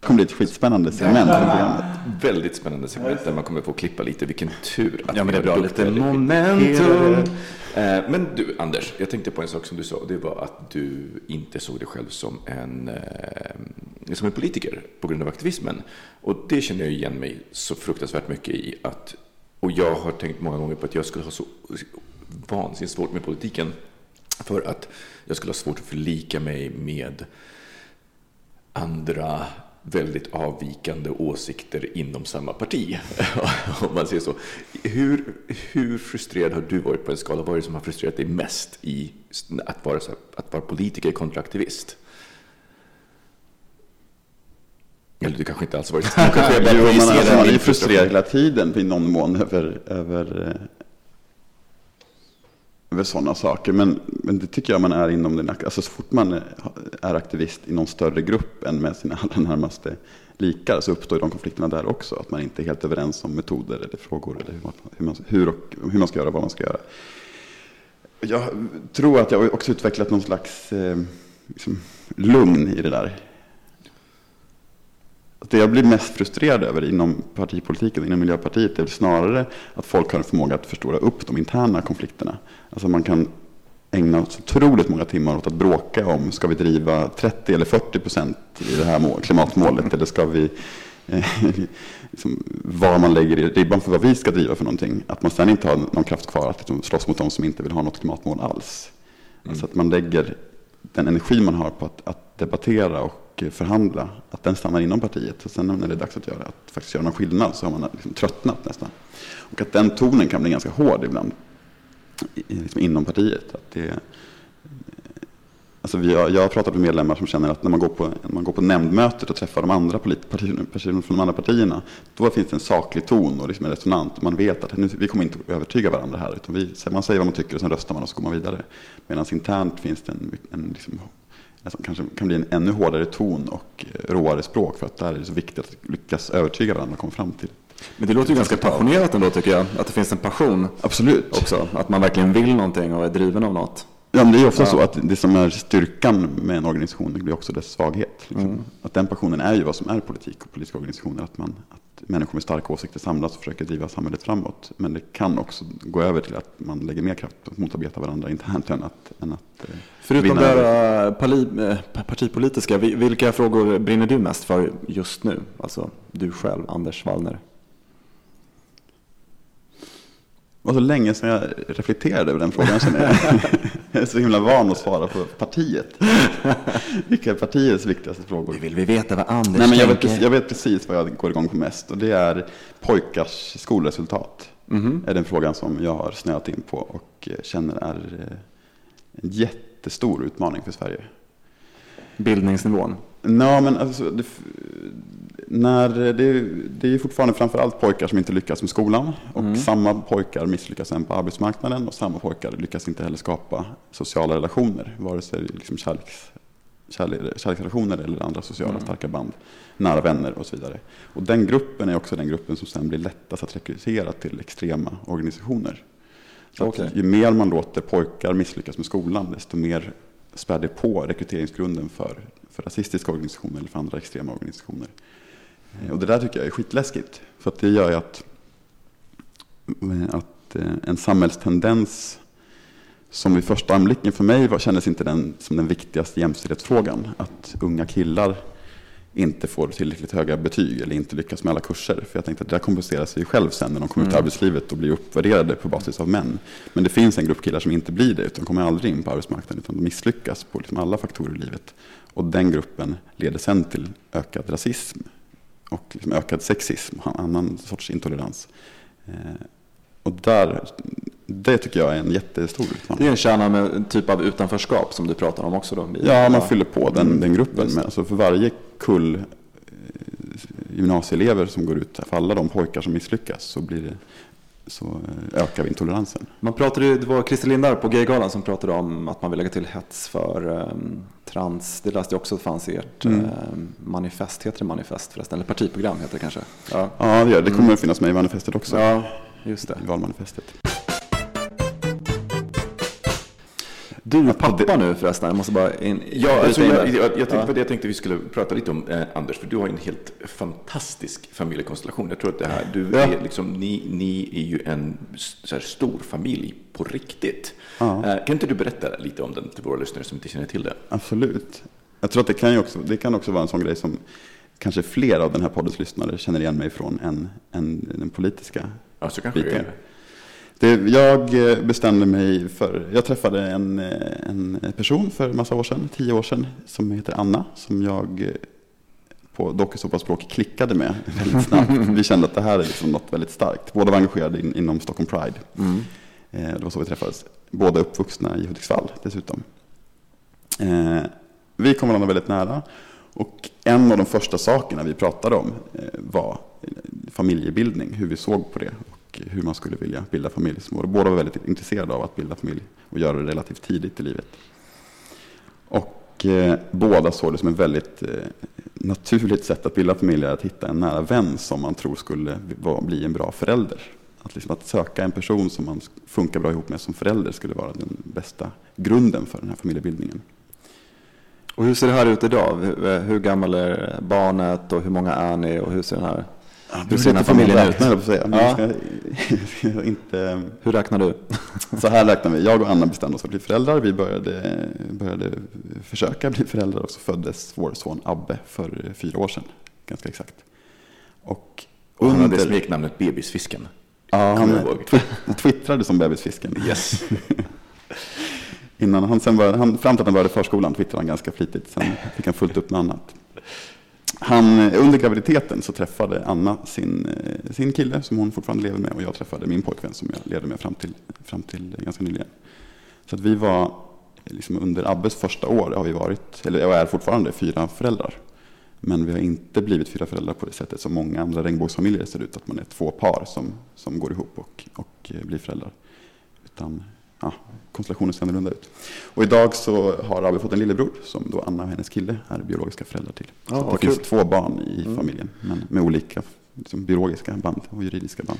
Det kommer bli ett skitspännande segment i programmet. Väldigt spännande segment där man kommer få klippa lite. Vilken tur att Ja, men det är bra. Lite momentum. Eh, Men du, Anders, jag tänkte på en sak som du sa. och Det var att du inte såg dig själv som en, eh, som en politiker på grund av aktivismen. Och det känner jag igen mig så fruktansvärt mycket i. att Och jag har tänkt många gånger på att jag skulle ha så vansinnigt svårt med politiken. För att jag skulle ha svårt att förlika mig med andra väldigt avvikande åsikter inom samma parti. Om man säger så. Hur, hur frustrerad har du varit på en skala? Vad är det som har frustrerat dig mest i att vara, så, att vara politiker kontra aktivist? Eller du kanske inte alls varit... Du kanske Jo, man, alltså, man är frustrerad hela tiden i någon mån över, över, eh, över sådana saker. Men, men det tycker jag man är inom den, alltså så fort man är- aktivist i någon större grupp än med sina allra närmaste likar så uppstår ju de konflikterna där också. Att man inte är helt överens om metoder eller frågor eller hur man, hur man, hur och, hur man ska göra och vad man ska göra. Jag tror att jag har också utvecklat någon slags eh, liksom, lugn i det där. Det jag blir mest frustrerad över inom partipolitiken, inom Miljöpartiet, är snarare att folk har en förmåga att förstora upp de interna konflikterna. Alltså man kan ägna så otroligt många timmar åt att bråka om, ska vi driva 30 eller 40 procent i det här mål, klimatmålet, eller ska vi, eh, liksom, vad man lägger i ribban för vad vi ska driva för någonting. Att man sen inte har någon kraft kvar att liksom, slåss mot de som inte vill ha något klimatmål alls. Alltså att man lägger den energi man har på att, att debattera och förhandla, att den stannar inom partiet. Och sen när det är dags att göra, att faktiskt göra någon skillnad så har man liksom tröttnat nästan. Och att den tonen kan bli ganska hård ibland liksom inom partiet. Att det, alltså vi har, jag har pratat med medlemmar som känner att när man går på, när man går på nämndmötet och träffar de andra partierna, personer, från de andra partierna, då finns det en saklig ton och liksom en resonant. Man vet att nu, vi kommer inte övertyga varandra här, utan vi, man säger vad man tycker och sen röstar man och så går man vidare. Medan internt finns det en, en liksom, alltså kanske kan bli en ännu hårdare ton och eh, råare språk för att där är det så viktigt att lyckas övertyga varandra och komma fram till. Men det låter ju ganska passionerat ändå tycker jag. Att det finns en passion Absolut. också. Att man verkligen vill någonting och är driven av något. Ja, men det är ofta Ja. så att det som är styrkan med en organisation blir också dess svaghet. Liksom. Mm. Att den passionen är ju vad som är politik och politiska organisationer. Att, man, att människor med starka åsikter samlas och försöker driva samhället framåt. Men det kan också gå över till att man lägger mer kraft på att motarbeta varandra internt än att, än att eh, Förutom vinna det här, eh, eh, partipolitiska, vi- vilka frågor brinner du mest för just nu? Alltså du själv, Anders Wallner. Det var så länge sedan jag reflekterade över den frågan. känner jag. jag är så himla van att svara på partiet. Vilka är partiets viktigaste frågor? vill vi veta vad Anders Nej, men jag, vet, tänker. precis- jag vet precis vad jag går igång på mest. Och det är pojkars skolresultat. Mhm. är den frågan som jag har snöat in på och eh, känner är eh, en jättestor utmaning för Sverige. Bildningsnivån. Nå, men alltså, det, när det, det är fortfarande framförallt pojkar som inte lyckas med skolan. Och Mm. samma pojkar misslyckas sen på arbetsmarknaden. Och samma pojkar lyckas inte heller skapa sociala relationer. Vare sig liksom kärleks, kärlek, kärleksrelationer eller andra sociala Mm. starka band. Nära vänner och så vidare. Och den gruppen är också den gruppen som sen blir lättast att rekrytera till extrema organisationer. Så att ju mer man låter pojkar misslyckas med skolan, desto mer spär det på rekryteringsgrunden för, för rasistiska organisationer eller för andra extrema organisationer. Eh, Och det där tycker jag är skitläskigt. För att det gör ju att, att eh, en samhällstendens som vid första anblicken för mig var, kändes inte den som den viktigaste jämställdhetsfrågan. Att unga killar inte får tillräckligt höga betyg eller inte lyckas med alla kurser. För jag tänkte att det där kompenserar sig själv sen när de kommer ut i arbetslivet och blir uppvärderade på basis av män. Men det finns en grupp killar som inte blir det, utan kommer aldrig in på arbetsmarknaden, utan de misslyckas på liksom alla faktorer i livet. Och den gruppen leder sen till ökad rasism och liksom ökad sexism och annan sorts intolerans. Eh, och där, det tycker jag är en jättestor Det utmaning. är en kärna med en typ av utanförskap som du pratar om också. Då. Ja, man fyller på den, den gruppen. det. Men alltså för varje kull eh, gymnasieelever som går ut, för alla de pojkar som misslyckas, så, blir det, så eh, ökar vi intoleransen. Man pratade, det var Christer Lindar på Gaygalan som pratade om att man vill lägga till hets för um, trans. Det läste jag också fanns i ert Mm. ehm, manifest. Heter det manifest förresten? Eller partiprogram heter det kanske? Ja, Ja, det, gör, det kommer att finnas med i manifestet också. ja just det. I valmanifestet. Du är pappa nu förresten. Jag måste bara in, Ja, alltså, jag, jag, jag tänkte Ja. på det jag tänkte vi skulle prata lite om, eh, Anders, för du har en helt fantastisk familjekonstellation. Jag tror att det här, du Ja. är liksom, ni, ni är ju en så här, stor familj på riktigt. Ja. Eh, kan inte du berätta lite om den till våra lyssnare som inte känner till det? Absolut. Jag tror att det kan, också, det kan också vara en sån grej som kanske fler av den här poddens lyssnare känner igen mig från än, än den politiska Ja, så kanske det biten. är. Det, jag eh, bestämde mig för, jag träffade en, eh, en person för en massa år sedan, tio år sedan, som heter Anna, som jag eh, på dokusåpaspråk klickade med väldigt snabbt. Vi kände att det här är liksom något väldigt starkt. Båda var engagerade in, inom Stockholm Pride. Mm. Eh, Det var så vi träffades. Båda uppvuxna i Hudiksvall dessutom. Eh, Vi kom varandra väldigt nära. Och en av de första sakerna vi pratade om eh, var familjebildning, hur vi såg på det och hur man skulle vilja bilda familj. Så Båda var väldigt intresserade av att bilda familj och göra det relativt tidigt i livet. Och eh, båda såg det som ett väldigt eh, naturligt sätt att bilda familj att hitta en nära vän som man tror skulle vara- bli en bra förälder. Att, liksom att söka en person som man funkar bra ihop med som förälder skulle vara den bästa grunden för den här familjebildningen. Och hur ser det här ut idag? Hur, hur gammal är barnet och hur många är ni och hur ser den här, hur ser här familjen ut? Räknar, jag på att säga. Men Ja. vi ska inte, Hur räknar du? så här räknar vi. Jag och Anna bestämde oss för att bli föräldrar. Vi började, började försöka bli föräldrar och så föddes vår son Abbe för fyra år sedan. Ganska exakt. Och Och han hade under- smeknamnet Bebisfisken. Ja, han twittrade som bebisfisken. Yes. Innan han sen började, han, fram till att han började förskolan twittrade han ganska flitigt. Sen fick han fullt upp med annat. Han, eh, under graviditeten så träffade Anna sin, eh, sin kille som hon fortfarande lever med och jag träffade min pojkvän som jag levde med fram till, fram till eh, ganska nyligen. Så att vi var, liksom under Abbes första år har vi varit, eller jag är fortfarande, fyra föräldrar. Men vi har inte blivit fyra föräldrar på det sättet som många andra regnbågsfamiljer ser ut. Att man är två par som, som går ihop och, och blir föräldrar. Utan ja, konstellationen ser annorlunda ut. Och idag så har Abbe fått en lillebror som då Anna och hennes kille är biologiska föräldrar till. Ja, så det finns kul. två barn i familjen, men med olika liksom, biologiska band och juridiska band.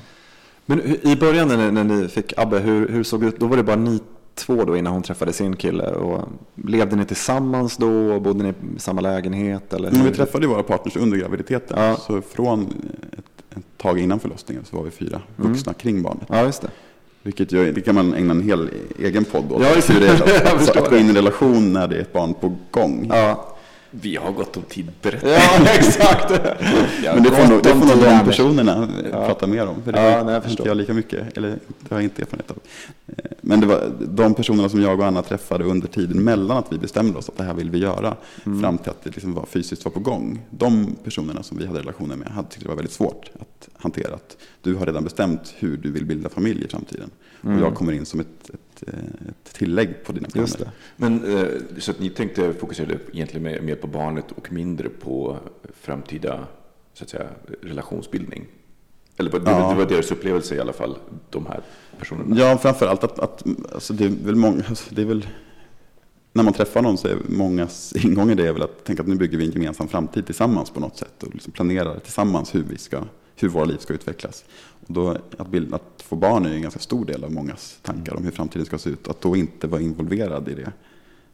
Men i början när, när ni fick Abbe, hur, hur såg det ut? Då var det bara ni två då innan hon träffade sin kille. Och levde ni tillsammans då? Och bodde ni i samma lägenhet? Eller vi träffade våra partners under graviditeten. Ja. Så från ett, ett tag innan förlossningen så var vi fyra Mm. vuxna kring barnet. Ja, just det. Vilket ju, det kan man ägna en hel egen podd åt. Ja, just det. Är Jag att, gå in i en relation när det är ett barn på gång. Ja, Vi har gott om tid. Berätta. ja exakt. Men det får nog, det får nog de personerna prata mer om. För det Ja, nej, jag inte förstår. jag lika mycket, eller det har jag inte erfarenhet av. Eh, Men det var de personerna som jag och Anna träffade under tiden mellan att vi bestämde oss att det här vill vi göra, Mm. fram till att det liksom var fysiskt var på gång. De personerna som vi hade relationer med hade tyckt det var väldigt svårt att hantera. Att du har redan bestämt hur du vill bilda familj i framtiden. Och jag kommer in som ett, ett, ett tillägg på dina planer. Mm. Just det. Men, eh, så att ni tänkte fokusera egentligen mer, på barnet och mindre på framtida så att säga, relationsbildning? Eller det, Ja. det var deras upplevelse i alla fall, de här personerna? Ja, framförallt att, att alltså det är väl många, alltså det är väl, när man träffar någon så är mångas ingång i det är väl att tänka att nu bygger vi en gemensam framtid tillsammans på något sätt och liksom planerar tillsammans hur vi ska, hur våra liv ska utvecklas. Och då, att, bild, att få barn är en ganska stor del av mångas tankar om hur framtiden ska se ut. Att då inte vara involverad i det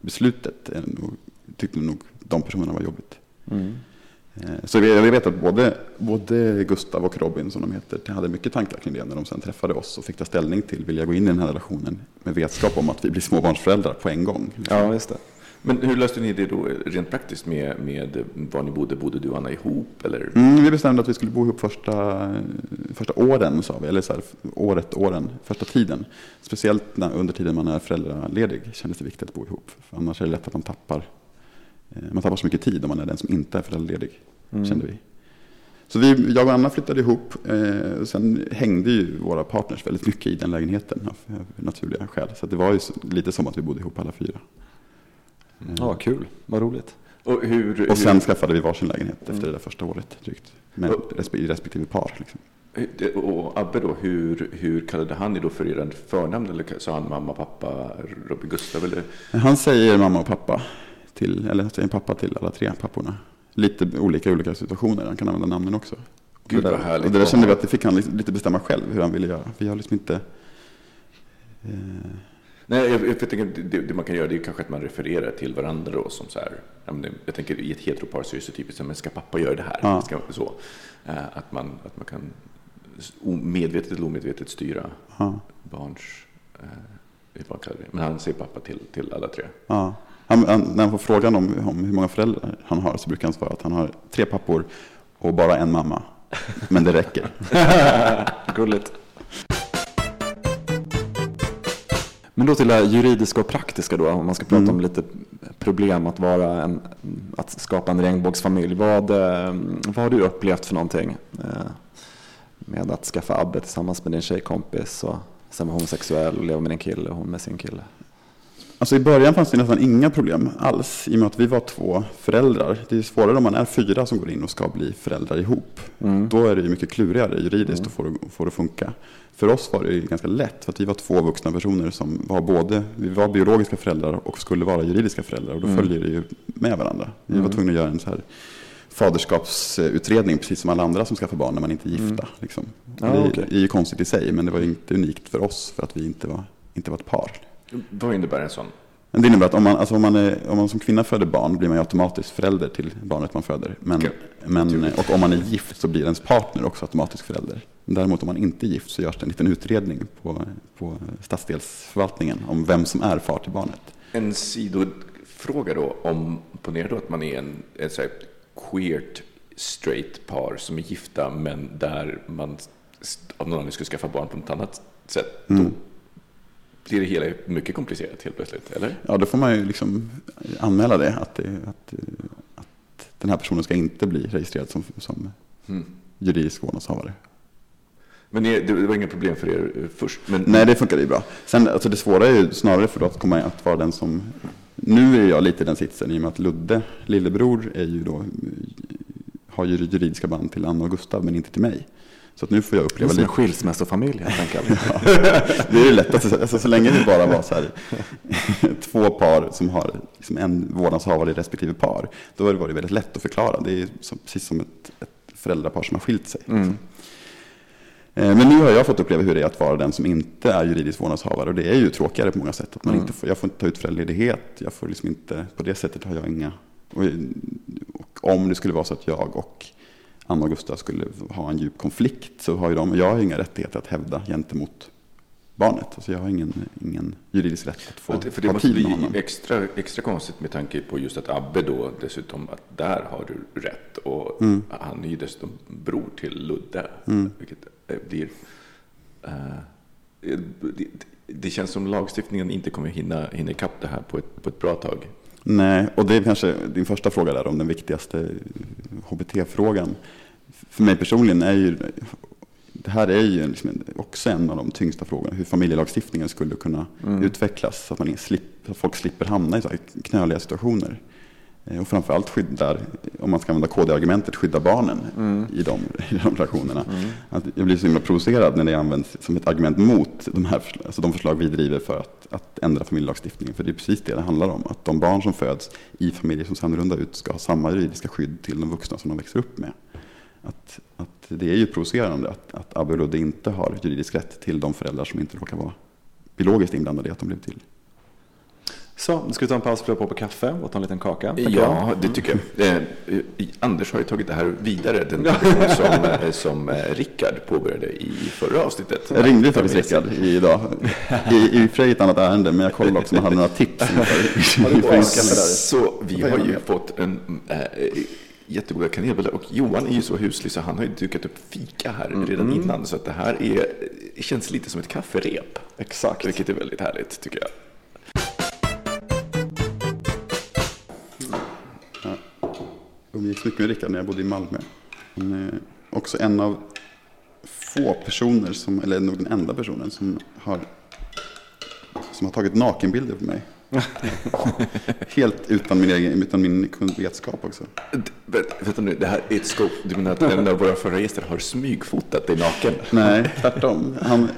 beslutet nog, tyckte nog de personerna var jobbigt. Mm. Så jag vet att både, både Gustav och Robin, som de heter, hade mycket tankar kring det när de sen träffade oss och fick ta ställning till, vill jag gå in i den här relationen med vetskap om att vi blir småbarnsföräldrar på en gång. Ja, just det. Men hur löste ni det då rent praktiskt med, med var ni bodde? Bodde du och Anna ihop? Eller? Mm, vi bestämde att vi skulle bo ihop första, första åren, sa vi. Eller så här, året, åren, första tiden. Speciellt när, under tiden man är föräldraledig kändes det viktigt att bo ihop. För annars är det lätt att man tappar, eh, man tappar så mycket tid om man är den som inte är föräldraledig, mm. kände vi. Så vi, jag och Anna flyttade ihop. Eh, sen hängde ju våra partners väldigt mycket i den lägenheten av, av naturliga skäl. Så det var ju lite som att vi bodde ihop alla fyra. Mm. Ja, kul. Vad roligt. Och, hur, och sen hur... skaffade vi varsin lägenhet efter mm. det där första året drygt. Med i respektive par. Liksom. Och Abbe då, hur, hur kallade han er då för er förnamn? Eller sa han mamma, pappa, Robin Gustav? Eller? Han säger mamma och pappa. Till, eller säger pappa till alla tre papporna. Lite olika olika situationer. Han kan använda namnen också. Gud vad härligt. Och det där kände vi att det fick han lite bestämma själv hur han ville göra. Vi har liksom inte... Eh, Nej, jag, jag tänker, det, det, man kan göra det är kanske att man refererar till varandra då, som så här, jag tänker i ett heteropar så är det så typiskt, men ska pappa göra det här? Ja. Ska, så, eh, att, man, att man kan medvetet eller omedvetet styra ja. barns, eh, vad kallar det? men han säger pappa till, till alla tre. Ja. Han, han, när han får frågan om, om hur många föräldrar han har så brukar han svara att han har tre pappor och bara en mamma. Men det räcker. Gulligt. Men då till det juridiska och praktiska då, om man ska prata mm. om lite problem att, vara en, att skapa en regnbågsfamilj. Vad, eh, vad har du upplevt för någonting eh, med att skaffa Abbe tillsammans med din tjejkompis och sen vara homosexuell och leva med din kille och hon med sin kille? Alltså I början fanns det nästan inga problem alls i och med att vi var två föräldrar. Det är svårare om man är fyra som går in och ska bli föräldrar ihop. Mm. Då är det mycket klurigare juridiskt mm. att få det, få det att funka. För oss var det ganska lätt för att vi var två vuxna personer som var både vi var biologiska föräldrar och skulle vara juridiska föräldrar. Och då mm. följer det ju med varandra. Vi var mm. tvungna att göra en så här faderskapsutredning precis som alla andra som skaffar barn när man inte är gifta. Mm. Liksom. Ah, det okay. är ju konstigt i sig men det var inte unikt för oss för att vi inte var, inte var ett par. Vad innebär en sån? Det innebär att om man, alltså om, man är, om man som kvinna föder barn blir man automatiskt förälder till barnet man föder. Men, okay. men, och om man är gift så blir ens partner också automatisk förälder. Däremot om man inte är gift så görs det en liten utredning på, på stadsdelsförvaltningen om vem som är far till barnet. En sidofråga då, om ponera då att man är en, en så här queert straight par som är gifta men där man av någon anledning skulle skaffa barn på något annat sätt. Mm. Då blir det hela mycket komplicerat helt plötsligt, eller? Ja, då får man ju liksom anmäla det, att, det, att, att den här personen ska inte bli registrerad som, som mm. juridisk vårdnadshavare. Men det var inga problem för er eh, först? Men... Nej, det funkade ju bra. Sen, alltså det svåra är ju snarare för att komma att vara den som... Nu är jag lite i den sitsen i och med att Ludde, lillebror, är ju då, har ju juridiska band till Anna och Gustav, men inte till mig. Så att nu får jag uppleva lite... en skilsmässofamilj helt enkelt. ja, det är ju lätt. Alltså, alltså, så länge det bara var så här, två par som har liksom en vårdnadshavare i respektive par. Då var det väldigt lätt att förklara. Det är som, precis som ett, ett föräldrapar som har skilt sig. Mm. Men nu har jag fått uppleva hur det är att vara den som inte är juridisk vårdnadshavare. Och det är ju tråkigare på många sätt. Att man mm. inte får, jag får inte ta ut föräldraledighet. Jag får liksom inte, på det sättet har jag inga... Och, och om det skulle vara så att jag och Anna och Gustav skulle ha en djup konflikt så har ju de, jag har inga rättigheter att hävda gentemot barnet. Alltså jag har ingen, ingen juridisk rätt att få ha För det måste bli extra, extra konstigt med tanke på just att Abbe då dessutom, att där har du rätt. Och mm. han är ju dessutom bror till Ludde. Mm. Vilket blir... Uh, det, det, känns som lagstiftningen inte kommer hinna, hinna ikapp det här på ett, på ett bra tag. Nej, och det är kanske din första fråga där om den viktigaste HBT-frågan. För mig personligen är ju det här är ju liksom också en av de tyngsta frågorna. Hur familjelagstiftningen skulle kunna mm. utvecklas så att, man slipper, folk slipper hamna i så knöliga situationer. Eh, och framförallt skyddar, om man ska använda KD-argumentet, skydda barnen mm. i, de, i de relationerna. Mm. Att jag blir så himla provocerad när det används som ett argument mot de, här, alltså de förslag vi driver för att, att ändra familjelagstiftningen. För det är precis det det handlar om. Att de barn som föds i familjer som ser annorlunda ut ska ha samma juridiska skydd till de vuxna som de växer upp med. att, att det är ju provocerande att, att Abbe och Ludde inte har juridisk rätt till de föräldrar som inte råkar vara biologiskt inblandade i att de blev till. Så, nu ska vi ta en paus, fylla på på kaffe och ta en liten kaka. Ja, det tycker jag. Eh, eh, Anders har ju tagit det här vidare, den som, eh, som eh, Rickard påbörjade i förra avsnittet. Jag ringde faktiskt Rickard idag, i, i och för sig ett annat ärende, men jag kollade också om han hade några tips. inför- Så vi har ju fått en äh, jättegoda kanelbullar och Johan är ju så huslig så han har ju dukat upp fika här redan innan. Så att det här är, känns lite som ett kafferep. Exakt. Vilket är väldigt härligt tycker jag. Umgicks mycket med Rickard när jag bodde i Malmö. Han är också en av få personer, som, eller nog den enda personen som har, som har tagit nakenbilder på mig. Helt utan min, egen, utan min vetskap också. Vänta nu, det här är ett scope. Du menar att en av våra förra gäster har smygfotat dig naken? Nej, tvärtom. Han,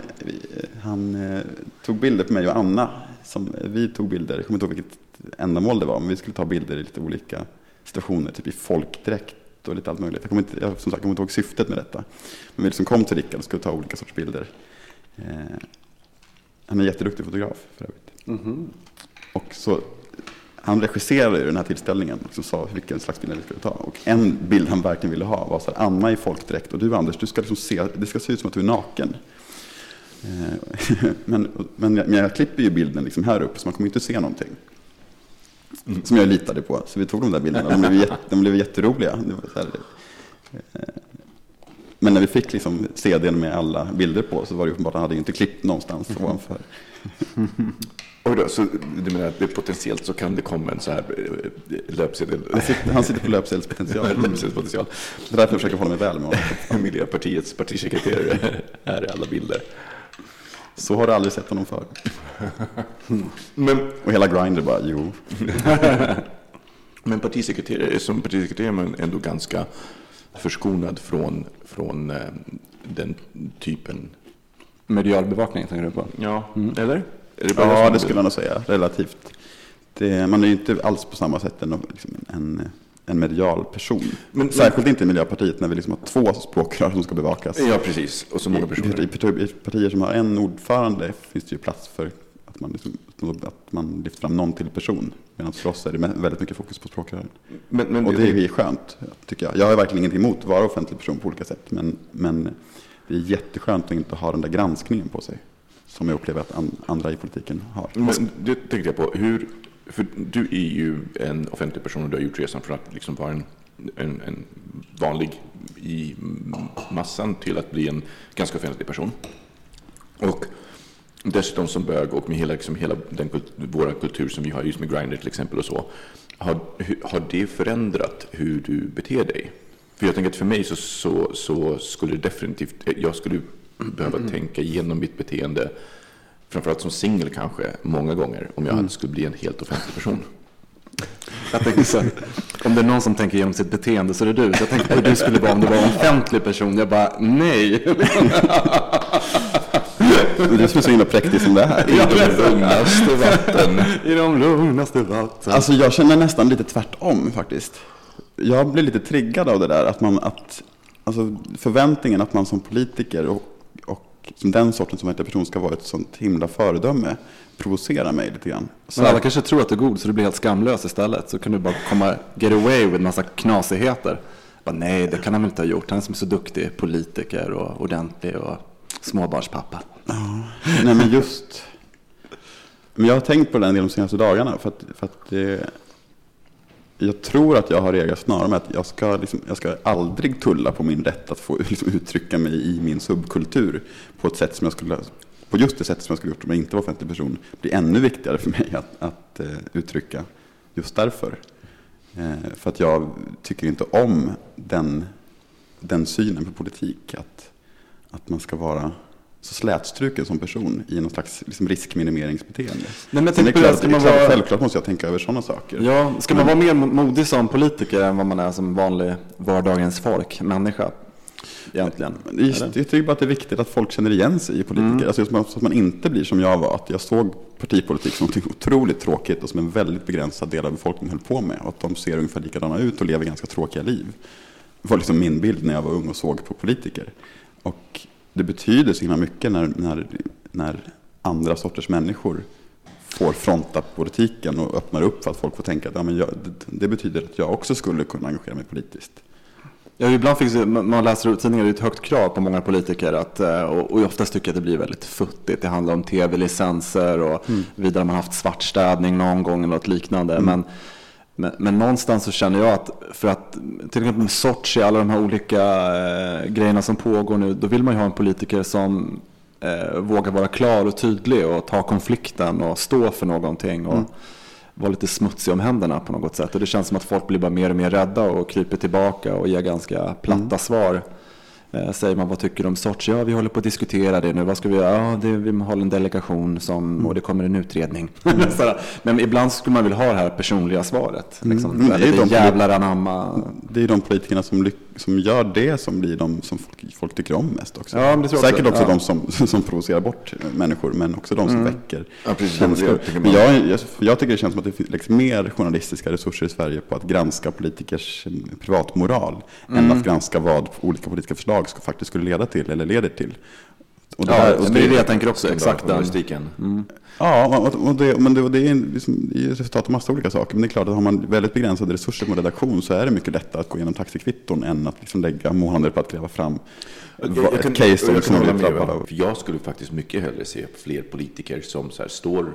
han eh, tog bilder på mig och Anna. Som, vi tog bilder, jag kommer inte ihåg vilket ändamål det var, men vi skulle ta bilder i lite olika situationer, typ i folkdräkt och lite allt möjligt. Jag kommer inte, jag, som sagt, jag inte ihåg syftet med detta. Men vi liksom kom till Rickard och skulle ta olika sorts bilder. Eh, han är en jätteduktig fotograf för övrigt. Och så, han regisserade den här tillställningen och sa vilken slags bild vi skulle ta. Och en bild han verkligen ville ha var så här, Anna i folkdräkt och du Anders, du ska liksom se, det ska se ut som att du är naken. Eh, men, men, jag, men jag klipper ju bilden liksom här uppe så man kommer inte se någonting. Som jag litade på. Så vi tog de där bilderna. De blev, jätte, de blev jätteroliga. Här, eh, men när vi fick liksom CDn med alla bilder på så var det uppenbart att han hade inte klippt någonstans ovanför. Oj då, så du menar att det potentiellt så kan det komma en så här eh, löpsedel? Han sitter, han sitter på löpsedelspotential. Löpsedelspotential. Det är därför jag försöker hålla mig väl med honom. Miljöpartiets partisekreterare är i alla bilder. Så har du aldrig sett honom förr. Men, Och hela Grindr bara, jo. men partisekreterare, som partisekreterare är man ändå ganska förskonad från, från eh, den typen. Medial bevakning tänker du på? Ja, eller? Är det Ja, det skulle jag nog säga. Relativt. Det, man är ju inte alls på samma sätt en, liksom en, en medial person. Men- Särskilt inte i Miljöpartiet när vi liksom har två språkrör som ska bevakas. Ja, precis. Och så många I, personer. i, parti- I partier som har en ordförande finns det ju plats för att man, liksom, att man lyfter fram någon till person. Medan för oss är det väldigt mycket fokus på språkrören. Men, men Och det är skönt, tycker jag. Jag har verkligen ingenting emot att vara offentlig person på olika sätt. Men, men det är jätteskönt att inte ha den där granskningen på sig. Som jag upplever att an, andra i politiken har. Men det tänkte jag på. Hur, för du är ju en offentlig person och du har gjort resan från att liksom vara en, en, en vanlig i massan till att bli en ganska offentlig person. Och dessutom som bög och med hela, liksom hela den kult, våra kultur som vi har just med Grindr till exempel och så. Har, har det förändrat hur du beter dig? För jag tänker att för mig så, så, så skulle det definitivt, jag skulle behöva tänka igenom mitt beteende framförallt som singel kanske, många gånger om jag hade skulle bli en helt offentlig person. Jag tänker så om det är någon som tänker igenom sitt beteende så är det du. Så jag tänkte hur du skulle vara om du var en offentlig person. Jag bara, nej. Det är du som är så himla präktig som det här. I de lugnaste vatten. I de lugnaste vatten. Alltså jag känner nästan lite tvärtom faktiskt. Jag blir lite triggad av det där. Att man, att, alltså förväntningen att man som politiker och, den sortens som person ska vara ett sånt himla föredöme provocerar mig lite grann. Så Men alla kanske tror att du är god så du blir helt skamlös istället. Så kan du bara komma get away with massa knasigheter. Bara, nej, det kan han inte ha gjort. Han är som är så duktig politiker och ordentlig och småbarnspappa. Nej men just. Men jag har tänkt på den de senaste dagarna. För att, för att det, jag tror att jag har reagerat snarare med att jag ska, liksom, jag ska aldrig tulla på min rätt att få liksom, uttrycka mig i min subkultur. På ett sätt som jag skulle, på just det sätt som jag skulle gjort om jag inte var offentlig person. Det blir ännu viktigare för mig att, att uh, uttrycka just därför. Uh, för att jag tycker inte om den, den synen på politik. Att, att man ska vara så slätstruken som person i någon slags liksom, riskminimeringsbeteende. men Sen är det det, klart, ska det man vara- självklart måste jag tänka över sådana saker. Ja, ska man vara mer modig som politiker än vad man är som vanlig vardagens folk, människa? Egentligen. Det är- Jag tycker bara att det är viktigt att folk känner igen sig i politiker. Alltså, så att man inte blir som jag var. Att jag såg partipolitik som något otroligt tråkigt och som en väldigt begränsad del av befolkningen höll på med. Och att de ser ungefär likadana ut och lever ganska tråkiga liv. var liksom min bild när jag var ung och såg på politiker. Och det betyder så himla mycket när, när, när andra sorters människor får fronta politiken och öppnar upp för att folk får tänka att ja, men jag, det, betyder att jag också skulle kunna engagera mig politiskt. Ja, ibland finns det, man läser tidningar, det är ett högt krav på många politiker att, eh, och, och oftast tycker jag att det blir väldigt futtigt. Det handlar om tv-licenser och mm. vidare man har haft svartstädning någon gång eller något liknande. Mm. Men, men, men, någonstans så känner jag att för att till exempel med Sochi, alla de här olika eh, grejerna som pågår nu, då vill man ju ha en politiker som eh, vågar vara klar och tydlig och ta konflikten och stå för någonting. Och, mm vara lite smutsig om händerna på något sätt. Och det känns som att folk blir bara mer och mer rädda och kryper tillbaka och ger ganska platta mm. svar. Eh, säger man vad tycker du om Sochi? Ja, vi håller på att diskutera det nu. Vad ska vi göra? Ja, det, vi har en delegation som, mm. och det kommer en utredning. Mm. men ibland skulle man vilja ha det här personliga svaret. Mm. Liksom. Mm. Det är de jävlar anamma. Det är de politikerna som, som gör det som blir de som folk, folk tycker om mest också. Ja, det Säkert också, ja. de som, som provocerar bort människor, men också de som mm. väcker ja, känslor. Jag, jag, jag, tycker det känns som att det läggs mer journalistiska resurser i Sverige på att granska politikers privatmoral än att granska vad olika politiska förslag förslag ska, faktiskt skulle leda till eller leder till. Och det, ja, här, och det är det jag tänker också, exakt den. Mm. Ja, och det, men det, det är liksom, resultat av massa olika saker. Men det är klart att har man väldigt begränsade resurser på redaktion så är det mycket lättare att gå igenom taxikvitton än att liksom lägga månader på att gräva fram jag, jag kan, case som jag, kan med, av. jag skulle faktiskt mycket hellre se fler politiker som så här står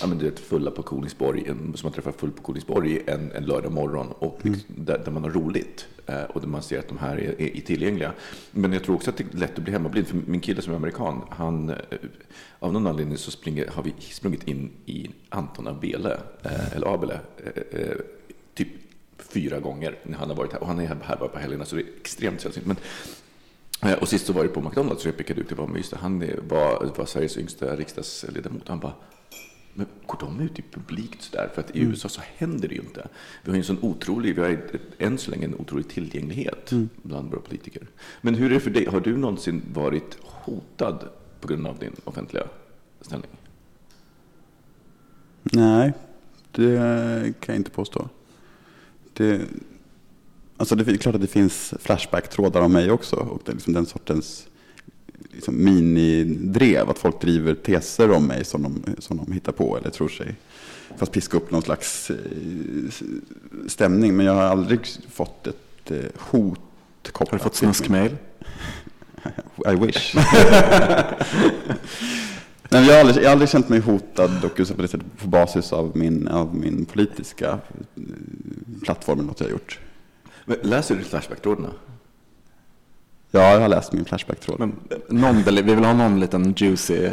ja, men det fulla på Kolingsborg, som man träffar full på Kolingsborg en, en lördag morgon och mm. där, där, man har roligt Eh, och man ser att de här är, är, är, tillgängliga. Men jag tror också att det är lätt att bli hemmablind. För min kille som är amerikan, han, eh, av någon anledning så springer, har vi sprungit in i Anton Abele, eh, eller Abele, typ fyra gånger när han har varit här. Och han är här bara på helgerna så det är extremt sällsynt. Men och sist så var det på McDonalds så jag pekade ut, det var, just det, han var, var Sveriges yngsta riksdagsledamot. Han bara, men går de ut i publikt sådär? För att i mm. USA så händer det ju inte. Vi har ju en sån otrolig, vi har än så länge en otrolig tillgänglighet mm. bland våra politiker. Men hur är det för dig? Har du någonsin varit hotad på grund av din offentliga ställning? Nej, det kan jag inte påstå. Det, Alltså det är klart att det finns Flashback-trådar om mig också. Och det är liksom den sortens liksom minidrev. Att folk driver teser om mig som de, som de hittar på eller tror sig. Fast piska upp någon slags eh, stämning. Men jag har aldrig fått ett eh, hot kopplat Har du fått snuskmail? I wish. Nej, jag, har aldrig, jag har aldrig känt mig hotad och på, sättet, på basis av min, av min politiska eh, plattform, något jag har gjort. Men läser du Flashback-trådarna? Ja, jag har läst min Flashback-tråd. Men någon, vi vill ha någon liten juicy,